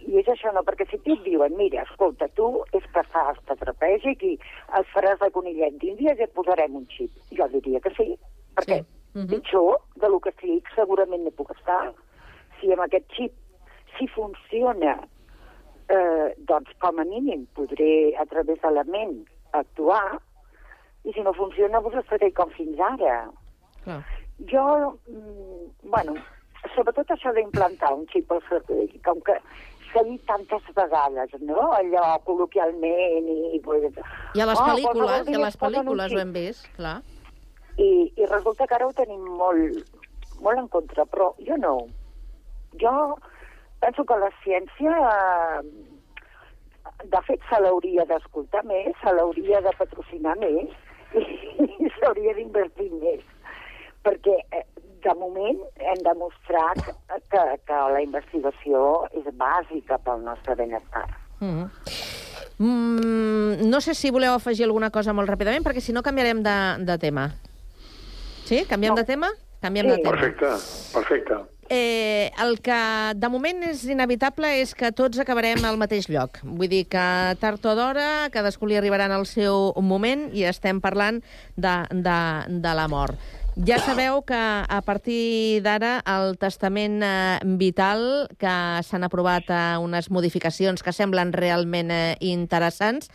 i és això, no? Perquè si ti et diuen, mira, escolta, tu és que fas tetrapègic i et faràs de conillet d'Índia i et posarem un xip. Jo diria que sí, perquè sí. pitjor de lo que estic segurament no puc estar. Si amb aquest xip, si funciona, eh, doncs com a mínim podré a través de la ment actuar i si no funciona, doncs estaré com fins ara. Clar. Jo, mm, bueno, sobretot això d'implantar un xip al cervell, com que s'ha dit tantes vegades, no? Allò col·loquialment i... I a les "Ah, pel·lícules, i a les pel·lícules ho xip". hem vist, clar. I, I resulta que ara ho tenim molt, molt en contra, però jo no. Jo penso que la ciència, eh, de fet, se l'hauria d'escoltar més, se l'hauria de patrocinar més i, i s'hauria d'invertir més. Perquè, eh, de moment, hem demostrat que, que la investigació és bàsica pel nostre benestar. Mm -hmm. mm, no sé si voleu afegir alguna cosa molt ràpidament, perquè si no canviarem de, de tema. Sí? Canviem no. de tema? Canviem de tema. Perfecte, perfecte. Eh, el que de moment és inevitable és que tots acabarem al mateix lloc. Vull dir que tard o d'hora cadascú li arribarà en el seu moment i estem parlant de, de, de la mort. Ja sabeu que a partir d'ara el testament eh, vital, que s'han aprovat eh, unes modificacions que semblen realment eh, interessants,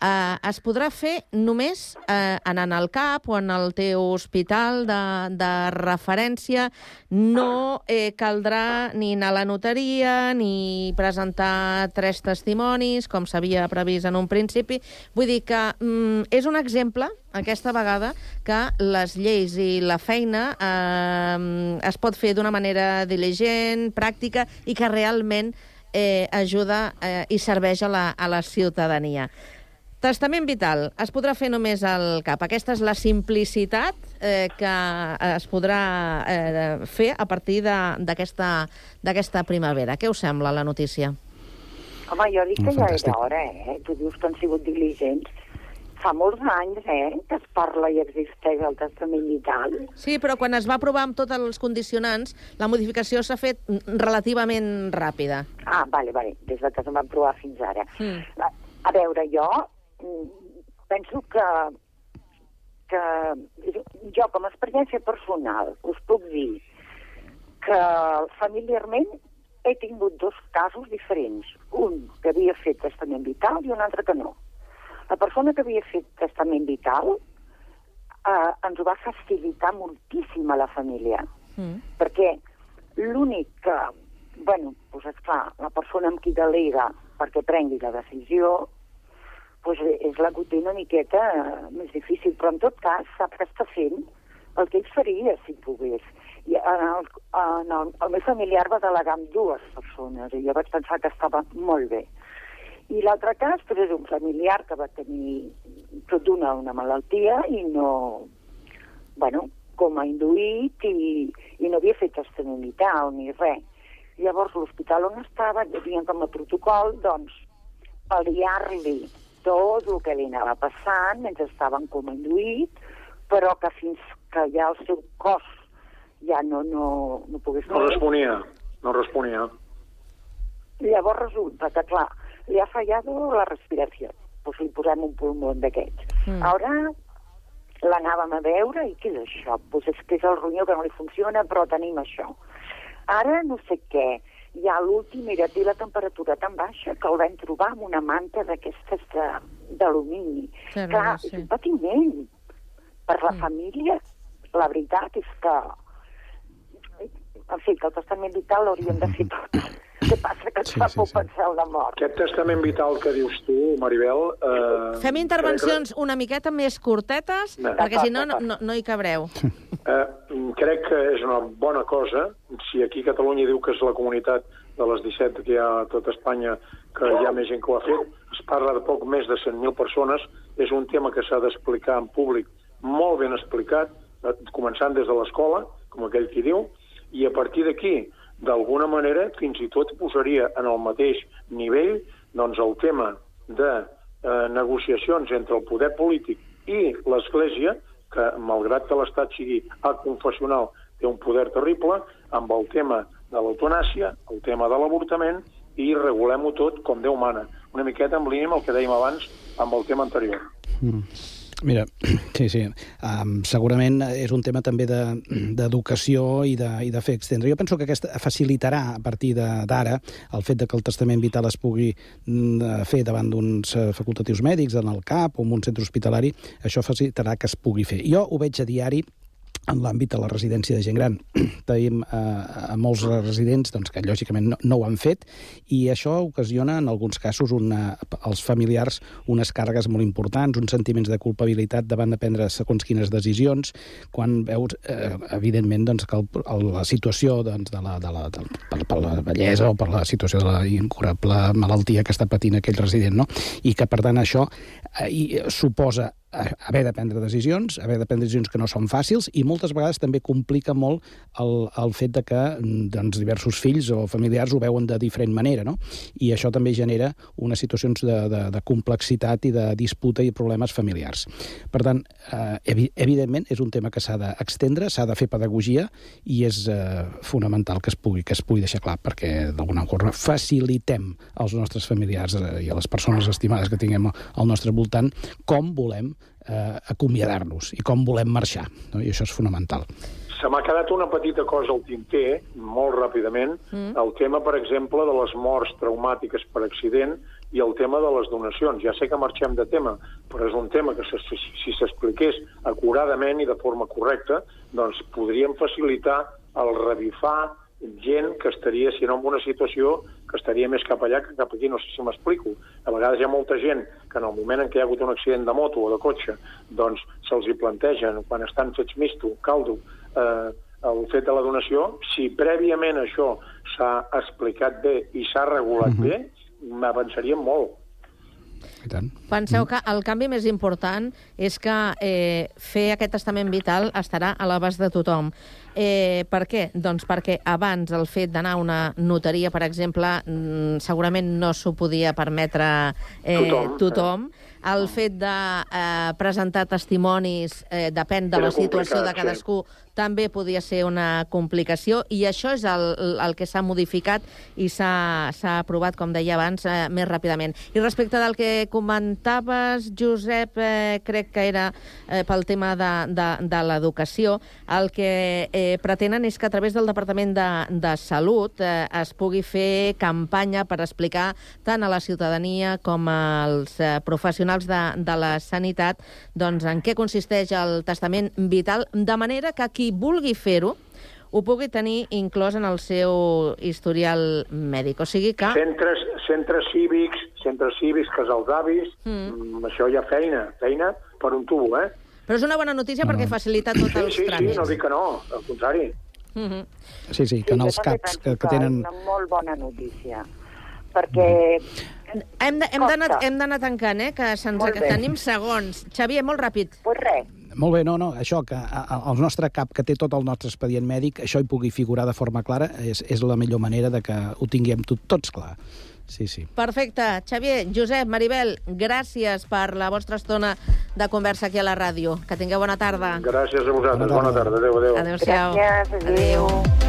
eh, es podrà fer només eh, anant al CAP o en el teu hospital de, de referència. No eh, caldrà ni anar a la notaria ni presentar tres testimonis, com s'havia previst en un principi. Vull dir que mm, és un exemple aquesta vegada que les lleis i la feina eh, es pot fer d'una manera diligent, pràctica i que realment eh, ajuda eh, i serveix a la, a la ciutadania. Testament vital es podrà fer només al CAP. Aquesta és la simplicitat eh, que es podrà eh, fer a partir d'aquesta primavera. Què us sembla la notícia? Home, jo dic que ja Fantàstic. era hora, eh? Tu dius que han sigut diligents. Fa molts anys, eh, que es parla i existeix el testament vital. Sí, però quan es va aprovar amb tots els condicionants, la modificació s'ha fet relativament ràpida. Ah, vale, vale, des de que es va provar fins ara. Mm. A, veure, jo penso que, que jo, com a experiència personal, us puc dir que familiarment he tingut dos casos diferents. Un que havia fet testament vital i un altre que no. La persona que havia fet testament vital eh, ens ho va facilitar moltíssim a la família Mm. perquè l'únic que, bueno, doncs esclar, la persona amb qui delega perquè prengui la decisió, doncs és la té una miqueta eh, més difícil, però en tot cas sap que està fent el que ell faria si pogués. I en el, en el, el meu familiar va delegar amb dues persones i jo vaig pensar que estava molt bé. I l'altre cas doncs, és un familiar que va tenir tot d'una una malaltia i no, bueno, com a induït i, i no havia fet testament vital ni res. Llavors, l'hospital on estava, hi havia com a protocol, doncs, pal·liar-li tot el que li anava passant mentre estava en coma induït, però que fins que ja el seu cos ja no, no, no pogués... No responia, no responia. Llavors resulta que, clar, li ha fallat la respiració. Doncs li posem un pulmó d'aquests. Mm. Ara l'anàvem a veure i què és això? Doncs és que és el ronyó que no li funciona, però tenim això. Ara no sé què. Ja l'últim era té la temperatura tan baixa que el vam trobar amb una manta d'aquestes de- d'alumini. Clar, és sí. un patiment per la família. La veritat és que en fi, que el testament vital l'hauríem de fer tot. Què passa? Que ens Sí, fa sí, por sí. pensar en la mort. Aquest testament vital que dius tu, Maribel... Eh, Fem intervencions una miqueta més curtetes, No. perquè si no, no, no, no hi cabreu. Eh, crec que és una bona cosa. Si aquí Catalunya diu que és la comunitat de les 17 que hi ha a tot Espanya, que hi ha més gent que ho ha fet, es parla de poc més de 100.000 persones, és un tema que s'ha d'explicar en públic molt ben explicat, eh, començant des de l'escola, com aquell qui diu, i a partir d'aquí, d'alguna manera, fins i tot posaria en el mateix nivell doncs, el tema de eh, negociacions entre el poder polític i l'Església, que malgrat que l'Estat sigui aconfessional, té un poder terrible, amb el tema de l'eutanàsia, el tema de l'avortament, i regulem-ho tot com Déu mana. Una miqueta en línia amb el que dèiem abans amb el tema anterior. Mm. Mira, sí, sí. Um, segurament és un tema també de- d'educació de, i, de, i de fer extendre. Jo penso que aquesta facilitarà a partir d'ara el fet de que el testament vital es pugui mm, fer davant d'uns eh, facultatius mèdics, en el CAP o en un centre hospitalari, això facilitarà que es pugui fer. Jo ho veig a diari en l'àmbit de la residència de gent gran. Tenim eh, a molts residents doncs, que lògicament no, no ho han fet i això ocasiona en alguns casos una, als familiars unes càrregues molt importants, uns sentiments de culpabilitat davant de prendre segons quines decisions, quan veus, eh, evidentment, doncs, que el, el, la situació doncs, de la, de la, de, per, per la bellesa o per la situació de la incurable malaltia que està patint aquell resident, no? i que, per tant, això eh, i suposa a- haver de prendre decisions, haver de prendre decisions que no són fàcils i moltes vegades també complica molt el, el fet de que mm, doncs, diversos fills o familiars ho veuen de diferent manera, no? I això també genera unes situacions de, de, de complexitat i de disputa i problemes familiars. Per tant, eh, evi evidentment, és un tema que s'ha d'extendre, s'ha de fer pedagogia i és eh, fonamental que es pugui que es pugui deixar clar, perquè d'alguna forma facilitem als nostres familiars eh, i a les persones estimades que tinguem al nostre voltant com volem eh, acomiadar-nos i com volem marxar. No? I això és fonamental. Se m'ha quedat una petita cosa al tinter, molt ràpidament, mm. el tema, per exemple, de les morts traumàtiques per accident i el tema de les donacions. Ja sé que marxem de tema, però és un tema que si s'expliqués acuradament i de forma correcta, doncs podríem facilitar el revifar gent que estaria, si no en una situació, que estaria més cap allà que cap aquí, no sé si m'explico. A vegades hi ha molta gent que en el moment en què hi ha hagut un accident de moto o de cotxe, doncs se'ls hi plantegen, quan estan fets misto, caldo, eh, el fet de la donació, si prèviament això s'ha explicat bé i s'ha regulat Mhm. bé, m'avançaríem molt. I tant. Penseu que el canvi més important és que eh, fer aquest testament vital estarà a l'abast de tothom. Eh, per què? Doncs perquè abans el fet d'anar a una notaria, per exemple, mm, segurament no s'ho podia permetre eh, Tothom. tothom. El fet de eh, presentar testimonis eh, depèn de Era la situació de complicat, sí. També podia ser una complicació i això és el, el que s'ha modificat i s'ha aprovat, com deia abans, eh, més ràpidament. I respecte del que comentaves, Josep, eh, crec que era eh, pel tema de, de, de l'educació, el que eh, pretenen és que a través del Departament de, de Salut eh, es pugui fer campanya per explicar tant a la ciutadania com als eh, professionals de, de la sanitat doncs, en què consisteix el testament vital, de manera que qui vulgui fer-ho ho pugui tenir inclòs en el seu historial mèdic. O sigui que... Centres, centres cívics, centres cívics, casals d'avis, Mm. mm. això hi ha feina, feina per un tubo, eh? Però és una bona notícia perquè facilita tots Sí, els sí, sí, tràmits. no dic que no, al contrari. Mm -hmm. Sí, sí, que en els CAPs que, que tenen... És una molt bona notícia, perquè... Hem de- hem d'anar tancant, eh, que se'ns bé. tenim segons. Xavier, molt ràpid. Pues res. Molt bé, no, no, això, que el nostre cap, que té tot el nostre expedient mèdic, això hi pugui figurar de forma clara, és, és la millor manera de que ho tinguem tot, tots clar. Sí, sí. Perfecte. Xavier, Josep, Maribel, gràcies per la vostra estona de conversa aquí a la ràdio. Que tingueu bona tarda. Gràcies a vosaltres, bona tarda, adéu, adéu. Adéu-siau. Gràcies, adéu.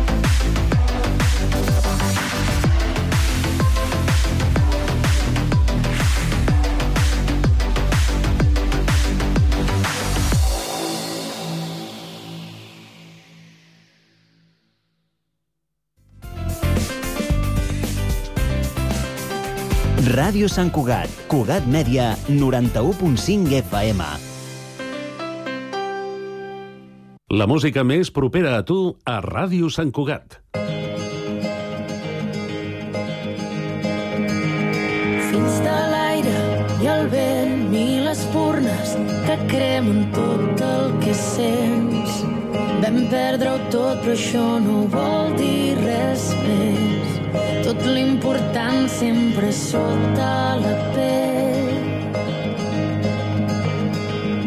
Ràdio Sant Cugat, Cugat Mèdia, 91.5 FM. La música més propera a tu a Ràdio Sant Cugat. Fins de l'aire i el vent, mil espurnes que cremen tot el que sents. Vam perdre-ho tot, però això no vol dir res més. Tot l'important sempre sota la pell.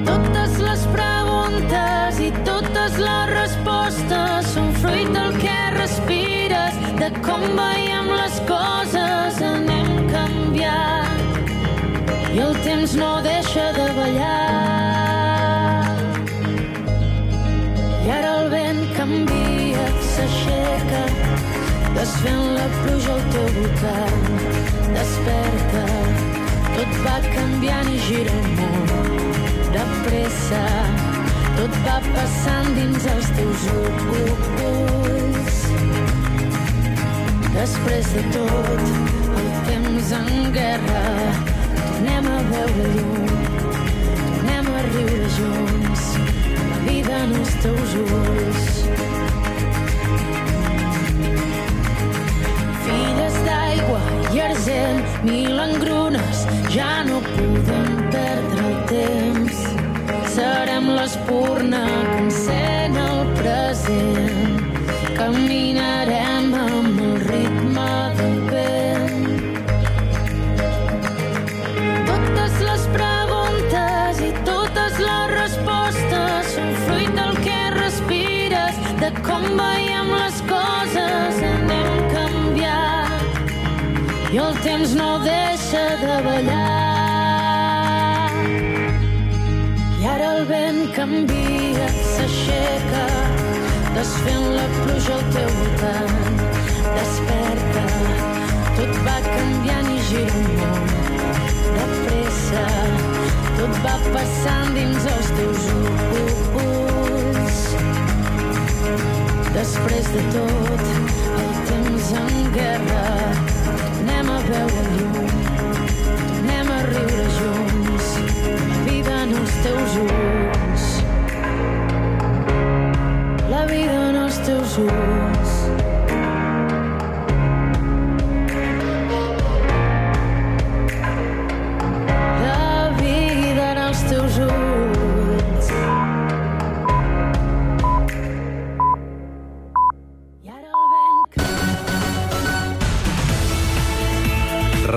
Totes les preguntes i totes les respostes són fruit del que respires, de com veiem les coses, anem canviant i el temps no deixa de ballar. Desfent la pluja al teu voltant. Desperta, tot va canviant i gira el món de pressa. Tot va passant dins els teus ulls. Després de tot, el temps en guerra, tornem a veure llum, tornem a riure junts. La vida en els teus ulls. Argent, mil engrunes, ja no podem perdre el temps. Serem l'espurna que encén el present. Caminarem temps no deixa de ballar. I ara el vent canvia, s'aixeca, desfent la pluja al teu voltant. Desperta, tot va canviant i gira el món de pressa. Tot va passant dins els teus ulls. Després de tot, el temps en guerra veure lluny. Anem a riure junts, vida en els teus ulls. La vida en els teus ulls.